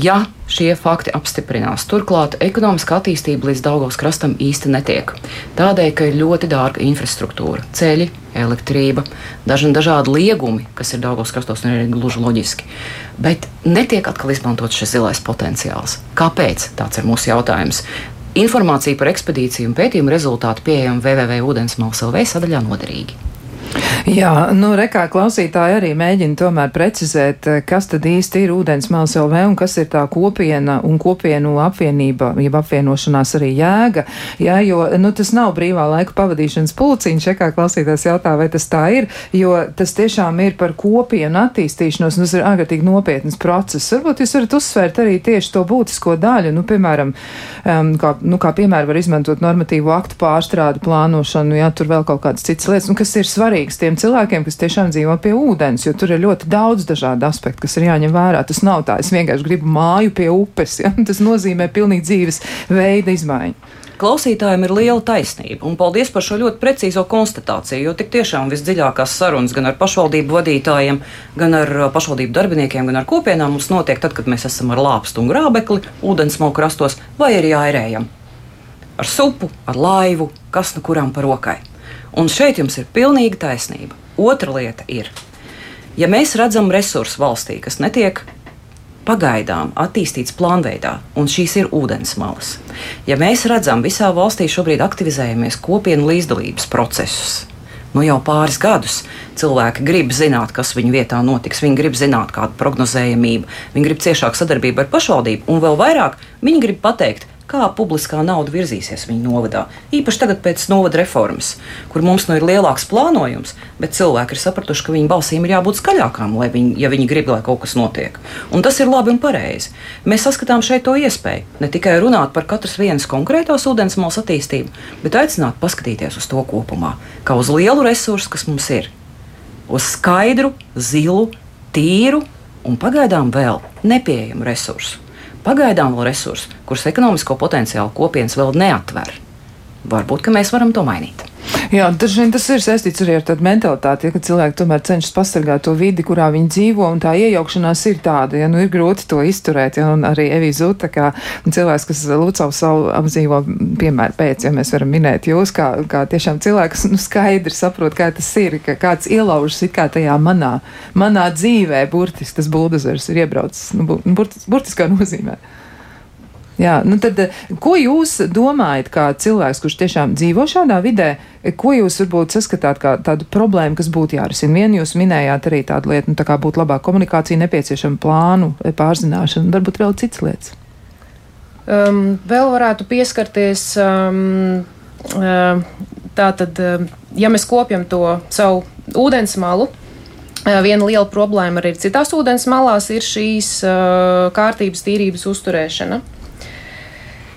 Ja šie fakti apstiprinās, turklāt ekonomiskā attīstība līdz Daugos krastam īsti netiek. Tādēļ, ka ir ļoti dārga infrastruktūra, ceļi, elektrība, dažni dažādi liegumi, kas ir Daugos krastos, un ir gluži loģiski. Bet netiek atkal izmantots šis zilais potenciāls. Kāpēc? Tāds ir mūsu jautājums. Informācija par ekspedīciju un pētījumu rezultātu pieejama www.ūdensmalsavē sadaļā noderīgi. Jā, nu, rekā klausītāji arī mēģina tomēr precizēt, eh, kas tad īsti ir ūdens mals LV un kas ir tā kopiena un kopienu apvienība, jeb apvienošanās arī jēga. Jā, jo, nu, tas nav brīvā laika pavadīšanas pulciņš, rekā klausītājs jautā, vai tas tā ir, jo tas tiešām ir par kopienu attīstīšanos, un tas ir ārkārtīgi nopietnas process. Varbūt jūs varat uzsvērt arī tieši to būtisko daļu, nu, piemēram, um, kā, nu, kā piemēram var izmantot normatīvu aktu pārstrādi, plānošanu, jā, tur vēl kaut kādas citas lietas, un kas ir svarīgas tiem cilvēkiem, kas tiešām dzīvo pie ūdens, jo tur ir ļoti daudz dažādu aspektu, kas ir jāņem vērā. Tas nav tā, es vienkārši gribu māju pie upes, ja? tas nozīmē pilnīgi dzīves veida izmaiņu klausītājiem ir liela taisnība. Un paldies par šo ļoti precīzo konstatāciju, jo tik tiešām visdziļākās sarunas gan ar pašvaldību vadītājiem, gan ar uh, pašvaldību darbiniekiem, gan ar kopienām mums notiek tad, kad mēs esam ar lāpstu un grābekli ūdensmoku krastos vai arī airējam. Ar supu, ar laivu, kas nu kuram par rokai. Un šeit jums ir pilnīga taisnība. Otra lieta ir, ja mēs redzam resursu valstī, kas netiek pagaidām attīstīts plānveidā, un šīs ir ūdensmalas. Ja mēs redzam, visā valstī šobrīd aktivizējamies kopienu līdzdalības procesus. Nu jau pāris gadus cilvēki grib zināt, kas viņu vietā notiks. Viņi grib zināt, kāda ir prognozējamība, viņi grib ciešāku sadarbību ar pašvaldību, un vēl vairāk viņi grib pateikt, kā publiskā nauda virzīsies viņa novadā. Īpaši tagad pēc novada reformas, kur mums nu ir lielāks plānojums, bet cilvēki ir sapratuši, ka viņu balsīm ir jābūt skaļākām, viņi, ja viņi grib, lai kaut kas notiek. Un tas ir labi un pareizi. Mēs saskatām šeit to iespēju ne tikai runāt par katras vienas konkrētās ūdensmalas attīstību, bet aicināt paskatīties uz to kopumā, kā uz lielu resursu, kas mums ir. Uz skaidru, zilu, tīru un pagaidām vēl nepieejamu resursu pagaidām vēl resursi, kurus ekonomisko potenciālu kopienas vēl neatver. Varbūt mēs varam to mainīt. Jā, dažreiz tas ir saistīts arī ar tādu mentalitāti, ja, ka cilvēki tomēr cenšas pasargāt to vidi, kurā viņi dzīvo, un tā iejaukšanās ir tāda, ja nu ir grūti to izturēt, ja, un arī Evija Zuta, kā cilvēks, kas Lucau savu apdzīvo, piemēram, pēc, ja mēs varam minēt jūs, kā, kā tiešām cilvēks, nu skaidri saprot, kā tas ir, ka kāds ielaužas it kā tajā manā, manā dzīvē, burtiski tas buldozers ir iebraucis, nu, burtis, burtiskā nozīmē. Jā, nu tad, eh, ko jūs domājat, kā cilvēks, kurš tiešām dzīvo šādā vidē, ko jūs varbūt saskatāt kā tādu problēmu, kas būtu jārisina? Vienu jūs minējāt arī tādu lietu, nu, tā kā būtu labāka komunikācija, nepieciešama plānu pārzināšana, varbūt vēl citas lietas. Um, vēl varētu pieskarties um, um, tātad, um, ja mēs kopjam to savu ūdens malu, uh, Viena liela problēma arī citās ūdens malās ir šīs uh, kārtības, tīrības uzturēšana. Eh,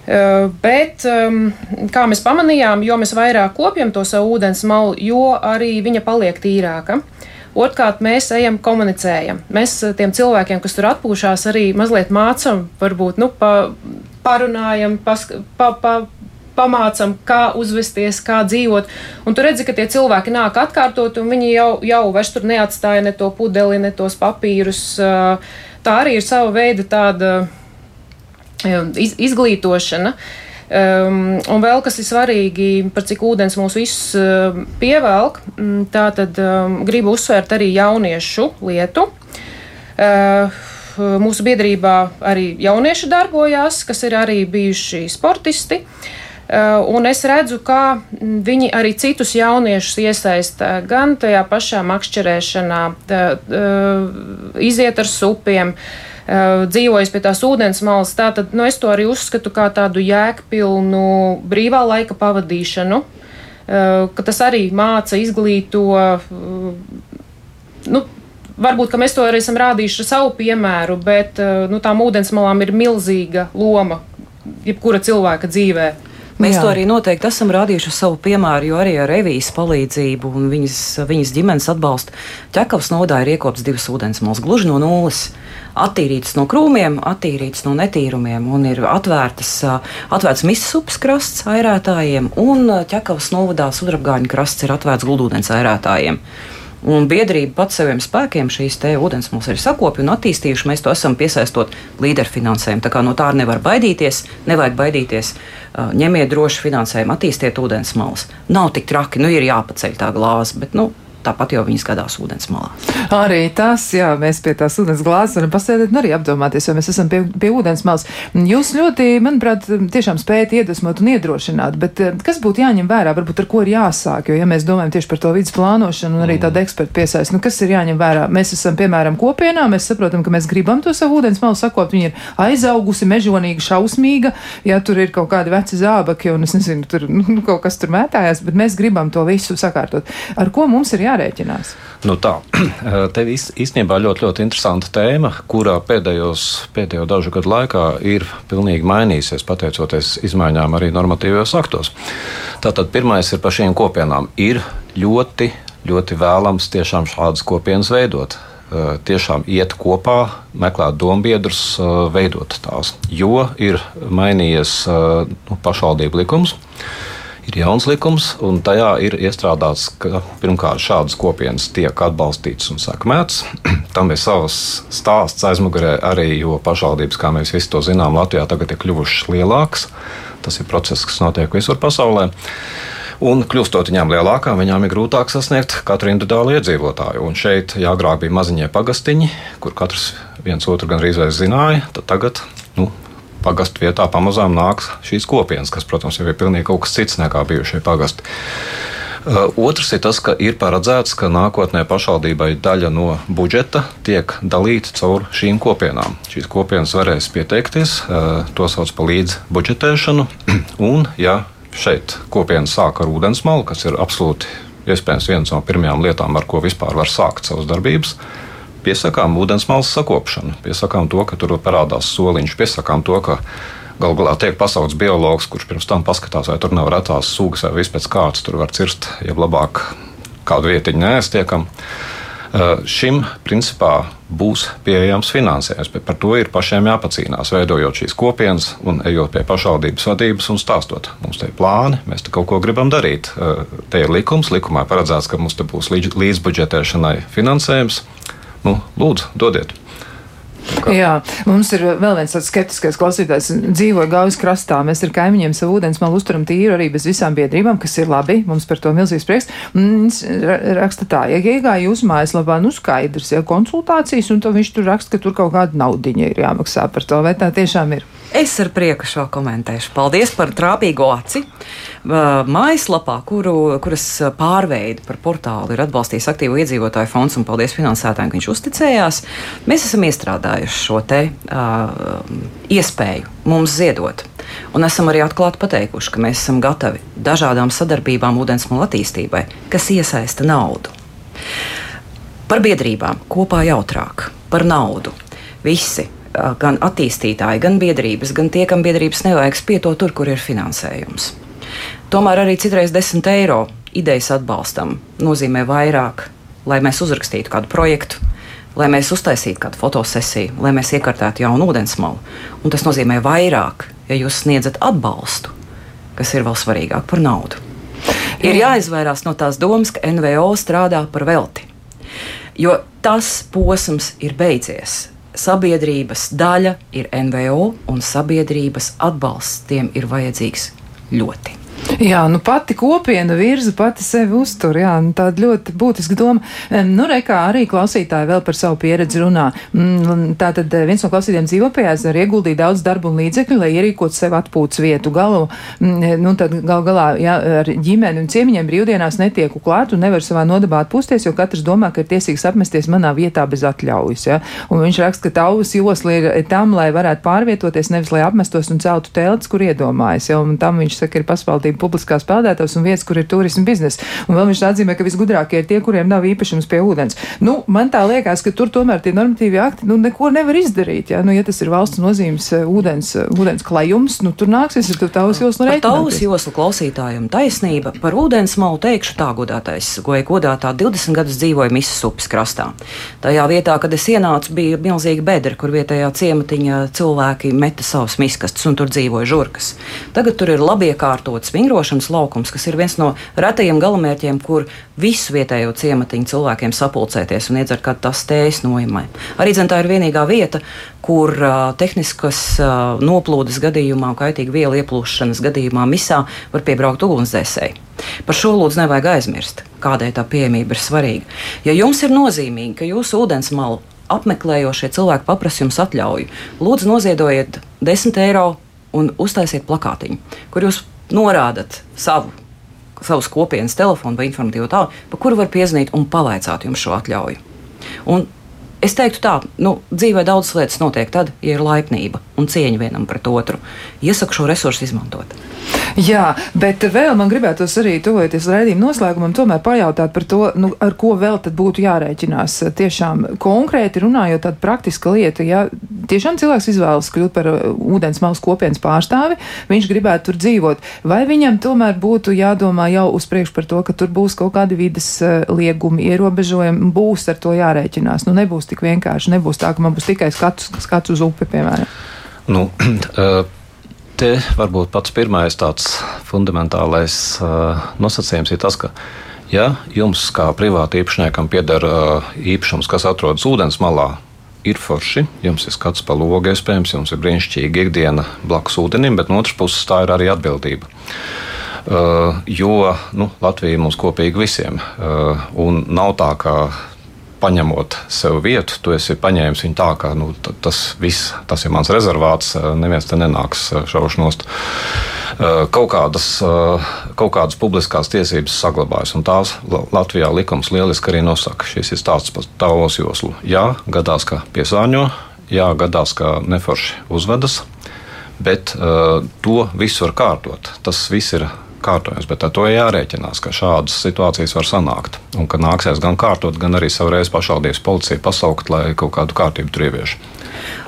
bet, ehm, kā mēs pamanījām, jo mēs vairāk kopjam to savu ūdens malu, jo arī viņa paliek tīrāka. Otrkārt, mēs ejam, komunicējam. Mēs eh, tiem cilvēkiem, kas tur atpūšās, arī mazliet mācām, varbūt nu, pa, parunājam, pas, pa, pa, pamācām, kā uzvesties, kā dzīvot. Un tu redzi, ka tie cilvēki nāk atkārtot, un viņi jau, jau vairs tur neatstāja ne to pudeli, ne tos papīrus. Eh, tā arī ir sava veida tāda iz, izglītošana. Um, un vēl kas ir svarīgi, par cik ūdens mūs visus uh, pievelk, tā tad um, gribu uzsvērt arī jauniešu lietu. Uh, mūsu biedrībā arī jaunieši darbojās, kas ir arī bijuši sportisti. Uh, un es redzu, kā viņi arī citus jauniešus iesaista gan tajā pašā makšķerēšanā, tā, uh, iziet ar supiem, uh, dzīvojis pie tās ūdens malas. Tātad nu, es to arī uzskatu kā tādu jēgpilnu brīvā laika pavadīšanu, eh, ka tas arī māca, izglīto. Eh, nu, Varbūt mēs to arī esam rādījuši ar savu piemēru, bet nu, tām ūdensmalām ir milzīga loma jebkura cilvēka dzīvēm. Mēs Jā. to arī noteikti esam rādījuši uz savu piemēru, jo arī ar revijas palīdzību un viņas, viņas ģimenes atbalstu ķekavas nodā ir iekops divas ūdensmalas gluži no nulles. Attīrītas no krūmiem, attīrītas no netīrumiem, un ir atvērtas, atvērts misas upes krasts airētājiem, un ķekavas novadā sudrabgāņu krasts ir atvērts guldūdens airētājiem. Un biedrība pats saviem spēkiem šīs ūdens mums ir sakopjusi un attīstījuši. Mēs to esam piesaistot līderfinansējumu. Tā kā no tā nevar baidīties, nevajag baidīties. Ņemiet droši finansējumu, attīstiet ūdens malas. Nav tik traki, nu ir jāpaceļ tā glāze, bet nu, tāpat jau viņas gadās ūdens malā. Arī tas, jā, mēs pie tās ūdens glāzes varam pasēdēt un arī apdomāties, jo mēs esam pie, pie ūdens malas. Jūs ļoti, manuprāt, tiešām spējat iedvesmot un iedrošināt, bet eh, kas būtu jāņem vērā, varbūt ar ko ir jāsāk, jo ja mēs domājam tieši par to vidas plānošanu un arī tādu ekspertu piesaist, nu kas ir jāņem vērā? Mēs esam, piemēram, kopienā, mēs saprotam, ka mēs gribam to savu ūdens malu sakopt, viņa ir aizaugusi, mežonīga, šausmīga, ja tur ir kaut kādi veci zābaki un es nezinu, tur nu, kaut kas tur mētājās, bet mēs gribam to visu sakārtot. Ar ko mums ir jāsāk? Jārēķinās? Nu tā, tev īstenībā ļoti, ļoti interesanta tēma, kurā pēdējos, pēdējo dažu gadu laikā ir pilnīgi mainījusies pateicoties izmaiņām arī normatīvajos aktos. Tātad pirmais ir par šīm kopienām. Ir ļoti, ļoti vēlams tiešām šādas kopienas veidot tiešām iet kopā, meklēt dombiedrus, veidot tās. Jo ir mainījies nu, pašvaldību likums ir jauns likums, un tajā ir iestrādāts, ka pirmkārt šādas kopienas tiek atbalstītas un sekmētas. Tam ir savs stāsts aizmugurē arī, jo pašvaldības, kā mēs visi to zinām, Latvijā tagad ir kļuvušas lielākas. Tas ir process, kas notiek visur pasaulē. Un kļūstot viņām lielākām, viņām ir grūtāk sasniegt katru individuālu iedzīvotāju. Un šeit, ja agrāk bija maziņie pagastiņi, kur katrs viens otru gandrīz zināja, tad tagad nu, pagastu vietā pamazām nāk šīs kopienas, kas, protams, jau ir pilnīgi kaut kas cits nekā bijušie pagasti. Uh, otrs ir tas, ka ir paredzēts, ka nākotnē pašvaldībai daļa no budžeta tiek dalīta caur šīm kopienām. Šīs kopienas varēs pieteikties, uh, to sauc par līdzbudžetēšanu. Un, ja šeit kopiena sāk ar ūdensmalu, kas ir absolūti iespējams viens no pirmajām lietām, ar ko vispār var sākt savas darbības, piesakām ūdensmalas sakopšanu, piesakām to, ka tur parādās soliņš, piesakām to, ka Galu galā tiek pasaukts biologs, kurš pirms tam paskatās, vai tur nav retās sugas vai vispār kāds tur var cirst, ja labāk kādu vietiņu neaiztiekam. Uh, šim principā būs pieejams finansējums, bet par to ir pašiem jāpacīnās, veidojot šīs kopienas un ejot pie pašvaldības vadības un stāstot. Mums te ir plāni, mēs te kaut ko gribam darīt. Uh, te ir likums, likumā paredzēts, ka mums te būs līdzbudžetēšanai finansējums. Nu, lūdzu, dodiet! Jā, mums ir vēl viens tāds skeptiskais klausītājs. Dzīvoja Gaujas krastā. Mēs ar kaimiņiem savu ūdens malu uzturam tīru arī bez visām biedrībām, kas ir labi. Mums par to milzīgs prieks. Viņš raksta tā, ja iegāja jūsu mājaslapā, nu skaidrs, ja konsultācijas, un to viņš tur raksta, ka tur kaut kāda naudiņa ir jāmaksā par to. Vai tā tiešām ir? Es ar prieku šo komentēšu. Paldies par trāpīgo aci. Mājaslapā, kuru, kuras pārveidi par portālu ir atbalstījis aktīvo iedzīvotāju fonds, un paldies finansētājiem, ka viņš uzticējās. Mēs esam iestrādājuši šo te uh, iespēju mums ziedot. Un esam arī atklāti pateikuši, ka mēs esam gatavi dažādām sadarbībām ūdensmulu attīstībai, kas iesaista naudu. Par biedrībām kopā jautrāk, par naudu. Visi gan attīstītāji, gan biedrības, gan tie, kam biedrības nevajag spieto tur, kur ir finansējums. Tomēr arī citreiz 10 eiro idejas atbalstam nozīmē vairāk, lai mēs uzrakstītu kādu projektu, lai mēs uztaisītu kādu fotosesiju, lai mēs iekārtētu jaunu ūdensmalu. Un tas nozīmē vairāk, ja jūs sniedzat atbalstu, kas ir vēl svarīgāk par naudu. Ir jāizvairās no tās domas, ka NVO strādā par velti. Jo tas posms ir beidzies sabiedrības daļa ir NVO, un sabiedrības atbalsts tiem ir vajadzīgs ļoti. Jā, nu pati kopiena virza pati sevi uztur, jā, nu tāda ļoti būtiska doma. Nu, re, kā arī klausītāji vēl par savu pieredzi runā. Mm, tātad eh, viens no klausītājiem dzīvo pie ezera, ieguldīja daudz darbu un līdzekļu, lai ierīkotu sev atpūtas vietu galu. Mm, nu, tad gal galā, jā, ar ģimeni un ciemiņiem brīvdienās netieku klāt un nevar savā nodabā atpūsties, jo katrs domā, ka ir tiesīgs apmesties manā vietā bez atļaujas, jā. Un viņš raksta, ka tauvas josla ir tam, lai varētu pārvietoties, nevis lai apmestos un celtu telts, kur iedomājas, jā. Un tam viņš saka, ir paspaldība publiskās peldētavas un vietas, kur ir turisma biznesa. Un vēl viņš atzīmē, ka visgudrākie ir tie, kuriem nav īpašums pie ūdens. Nu, man tā liekas, ka tur tomēr tie normatīvie akti nu, neko nevar izdarīt. Ja, nu, ja tas ir valsts nozīmes eh, ūdens, eh, ūdens klajums, nu, tur nāksies ar tavas joslu rēķinu. Tavas joslu klausītājiem taisnība par ūdens malu teikšu tā godātais, goja godātā 20 gadus dzīvoja Misas upes krastā. Tajā vietā, kad es ienācu, bija milzīga bedra, kur vietējā ciematiņa cilvēki meta savus miskastus un tur dzīvoja žurkas. Tagad tur ir labi iekārtots vingrošanas laukums, kas ir viens no retajiem galamērķiem, kur visu vietējo ciematiņu cilvēkiem sapulcēties un iedzert kādu tās tējas noimai. Arī dzen, tā ir vienīgā vieta, kur uh, tehniskas uh, noplūdes gadījumā, kaitīgu vielu ieplūšanas gadījumā misā var piebraukt ugunsdzēsēji. Par šo lūdzu nevajag aizmirst, kādai tā pieejamība ir svarīga. Ja jums ir nozīmīgi, ka jūsu ūdensmalu apmeklējošie cilvēki paprasa jums atļauju, lūdzu noziedojiet 10 eiro un uztaisiet plakātiņu, kur jūs norādat savu, savus kopienas telefonu vai informatīvo tālu, pa kuru var piezvanīt un pavaicāt jums šo atļauju. Un es teiktu tā, nu, dzīvē daudzas lietas notiek tad, ja ir laipnība un cieņa vienam pret otru. Iesaku šo resursu izmantot. Jā, bet vēl man gribētos arī tuvoties raidījuma noslēgumam, tomēr pajautāt par to, nu, ar ko vēl tad būtu jārēķinās. Tiešām konkrēti runājot, tāda praktiska lieta, ja tiešām cilvēks izvēlas kļūt par uh, ūdens malas kopienas pārstāvi, viņš gribētu tur dzīvot, vai viņam tomēr būtu jādomā jau uz priekšu par to, ka tur būs kaut kādi vidas uh, liegumi, ierobežojumi, būs ar to jārēķinās. Nu, nebūs tik vienkārši, nebūs tā, ka man būs tikai skats, skats uz upi, piemēram. Nu, uh, te varbūt pats pirmais tāds fundamentālais uh, nosacījums ir tas, ka, ja jums kā privāti īpašniekam pieder uh, īpašums, kas atrodas ūdens malā, ir forši, jums ir skats pa logu, iespējams, jums ir brīnišķīga ikdiena blakus ūdenim, bet no otras puses tā ir arī atbildība. Uh, jo nu, Latvija mums kopīgi visiem. Uh, nav tā, ka paņemot sev vietu, tu esi paņēmis viņu tā, ka nu, tas viss, tas ir mans rezervāts, uh, neviens te nenāks šaušnos. Kaut kādas, kaut kādas publiskās tiesības saglabājas, un tās Latvijā likums lieliski arī nosaka. Šis ir stāsts par tālos joslu. Jā, gadās, ka piesāņo, jā, gadās, ka neforši uzvedas, bet uh, to visu var kārtot. Tas viss ir kārtojams, bet ar to jārēķinās, ka šādas situācijas var sanākt. Un ka nāksies gan kārtot, gan arī savreiz pašvaldības policija pasaukt, lai kaut kādu kārtību tur ievieš.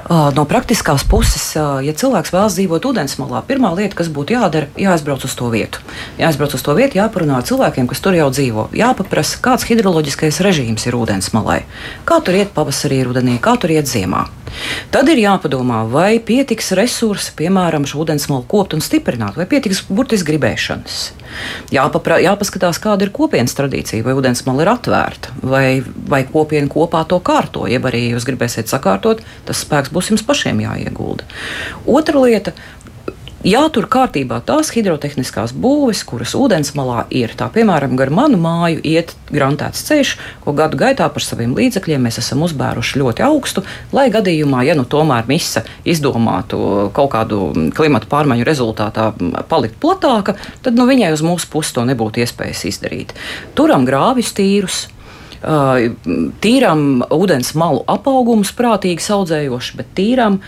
No praktiskās puses, ja cilvēks vēlas dzīvot ūdensmalā, pirmā lieta, kas būtu jādara, jāaizbrauc uz to vietu. Jāaizbrauc uz to vietu, jāparunā ar cilvēkiem, kas tur jau dzīvo. Jāpaprasa, kāds hidroloģiskais režīms ir ūdensmalai, kā tur iet pavasarī, rudenī, kā tur iet ziemā. Tad ir jāpadomā, vai pietiks resursi, piemēram, šo ūdensmalu kopt un stiprināt, vai pietiks burtiski gribēšanas. Jāpapra, jāpaskatās, kāda ir kopienas tradīcija, vai ūdensmala ir atvērta, vai, vai kopiena kopā to kārto. Jeb arī jūs gribēsiet sakārtot, tas spēks būs jums pašiem jāiegulda. Otra lieta jātur kārtībā tās hidrotehniskās būves, kuras ūdensmalā ir. Tā, piemēram, gar manu māju iet grantēts ceļš, ko gadu gaitā par saviem līdzekļiem mēs esam uzbēruši ļoti augstu, lai gadījumā, ja nu tomēr misa izdomātu kaut kādu klimatu pārmaiņu rezultātā palikt platāka, tad nu, viņai uz mūsu pusi to nebūtu iespējas izdarīt. Turam grāvis tīrus, tīram ūdens malu apaugumus, prātīgi audzējoši, bet tīram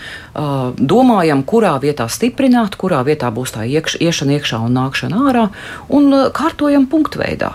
domājam, kurā vietā stiprināt, kurā vietā būs tā iekš, iešana iekšā un nākšana ārā, un kārtojam punktveidā.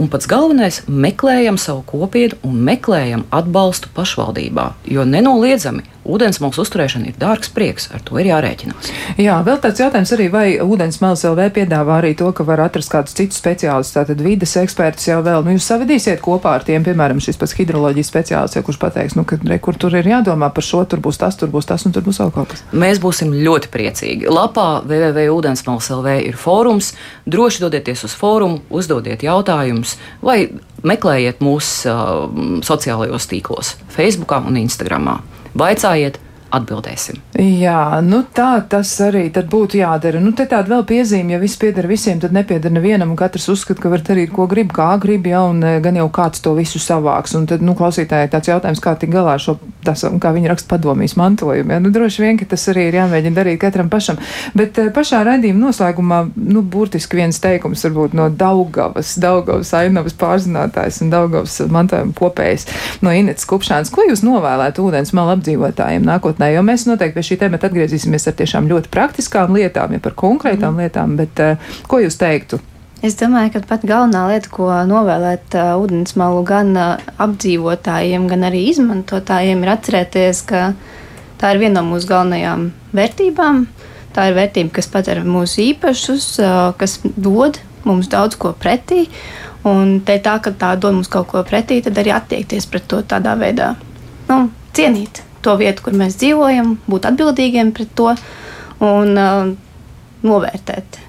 Un pats galvenais - meklējam savu kopienu un meklējam atbalstu pašvaldībā, jo nenoliedzami ūdensmālas uzturēšana ir dārgs prieks, ar to ir jārēķinās. Jā, vēl tāds jautājums arī, vai ūdensmālas LV piedāvā arī to, ka var atrast kādus citus speciālistus, tātad vides ekspertus jau vēl, nu jūs savedīsiet kopā ar tiem, piemēram, šis pats hidroloģijas speciālists, ja kurš pateiks, nu, ka re, kur tur ir jādomā par šo, tur būs tas, tur būs tas un tur būs vēl kaut kas. Mēs būsim ļoti priecīgi. Lapā www.ūdensmālas LV ir fórums, droši dodieties uz fórumu, uzdodiet jautājumus vai meklējiet mūsu uh, sociālajos tīklos, Facebook un Instagram. Vaicājiet, atbildēsim. Jā, nu tā tas arī būtu jādara. Nu, te tāda vēl piezīme, ja viss pieder visiem, tad nepieder nevienam, un katrs uzskata, ka var darīt, ko grib, kā grib, ja, un eh, gan jau kāds to visu savāks. Un tad, nu, klausītāji, tāds jautājums, kā tik galā šo, tas, kā viņi raksta padomīs mantojumu. Ja? Nu, droši vien, ka tas arī ir jāmēģina darīt katram pašam. Bet eh, pašā raidījuma noslēgumā, nu, burtiski viens teikums varbūt no Daugavas, Daugavas ainavas pārzinātājs un Daugavas mantojuma kopējs no Inetas Kupšāns. Ko jūs novēlētu ūdens malu apdzīvotājiem nākotnē? Nākotnē, jo mēs noteikti pie šī temata atgriezīsimies ar tiešām ļoti praktiskām lietām, ja par konkrētām mm. lietām, bet uh, ko jūs teiktu? Es domāju, ka pat galvenā lieta, ko novēlēt uh, ūdensmalu gan uh, apdzīvotājiem, gan arī izmantotājiem, ir atcerēties, ka tā ir viena no mūsu galvenajām vērtībām. Tā ir vērtība, kas padara mūs īpašus, uh, kas dod mums daudz ko pretī. Un te tā, ka tā dod mums kaut ko pretī, tad arī attiekties pret to tādā veidā. Nu, cienīt to vietu, kur mēs dzīvojam, būt atbildīgiem pret to un uh, novērtēt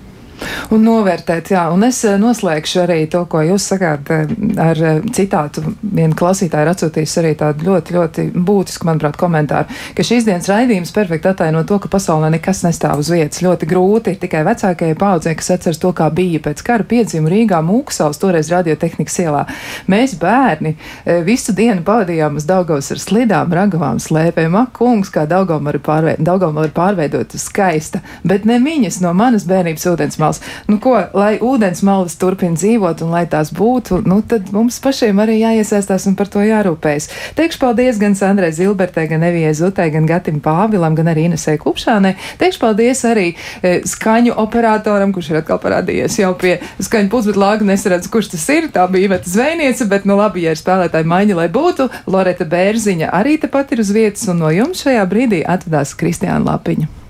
un novērtēt. Jā, un es eh, noslēgšu arī to, ko jūs sakāt eh, ar eh, citātu. Viena klausītāja ir atsūtījusi arī tādu ļoti, ļoti būtisku, manuprāt, komentāru, ka šīs dienas raidījums perfekti ataino to, ka pasaulē nekas nestāv uz vietas. Ļoti grūti tikai vecākajai paudzei, kas atceras to, kā bija pēc kara piedzima Rīgā Mūksals, toreiz radiotehnikas ielā. Mēs bērni visu dienu pavadījām uz Daugavas ar slidām, ragavām, slēpēm. Ak, kungs, kā Daugavama ir, pārveid, Daugavama ir pārveidota skaista, bet ne viņas no manas bērnības ūdens malas nu, ko, lai ūdens malas turpina dzīvot un lai tās būtu, nu, tad mums pašiem arī jāiesaistās un par to jārūpējas. Teikšu paldies gan Sandrai Zilbertē, gan Evijai Zutai, gan Gatim Pāvilam, gan arī Inesē Kupšānai. Teikšu paldies arī e, skaņu operatoram, kurš ir atkal parādījies jau pie skaņu puses, bet lāga nesaredz, kurš tas ir. Tā bija Iveta Zvejniece, bet, nu, labi, ja ir spēlētāji maiņa, lai būtu. Loreta Bērziņa arī tepat ir uz vietas, un no jums šajā brīdī atvedās Kristiāna Lapiņa.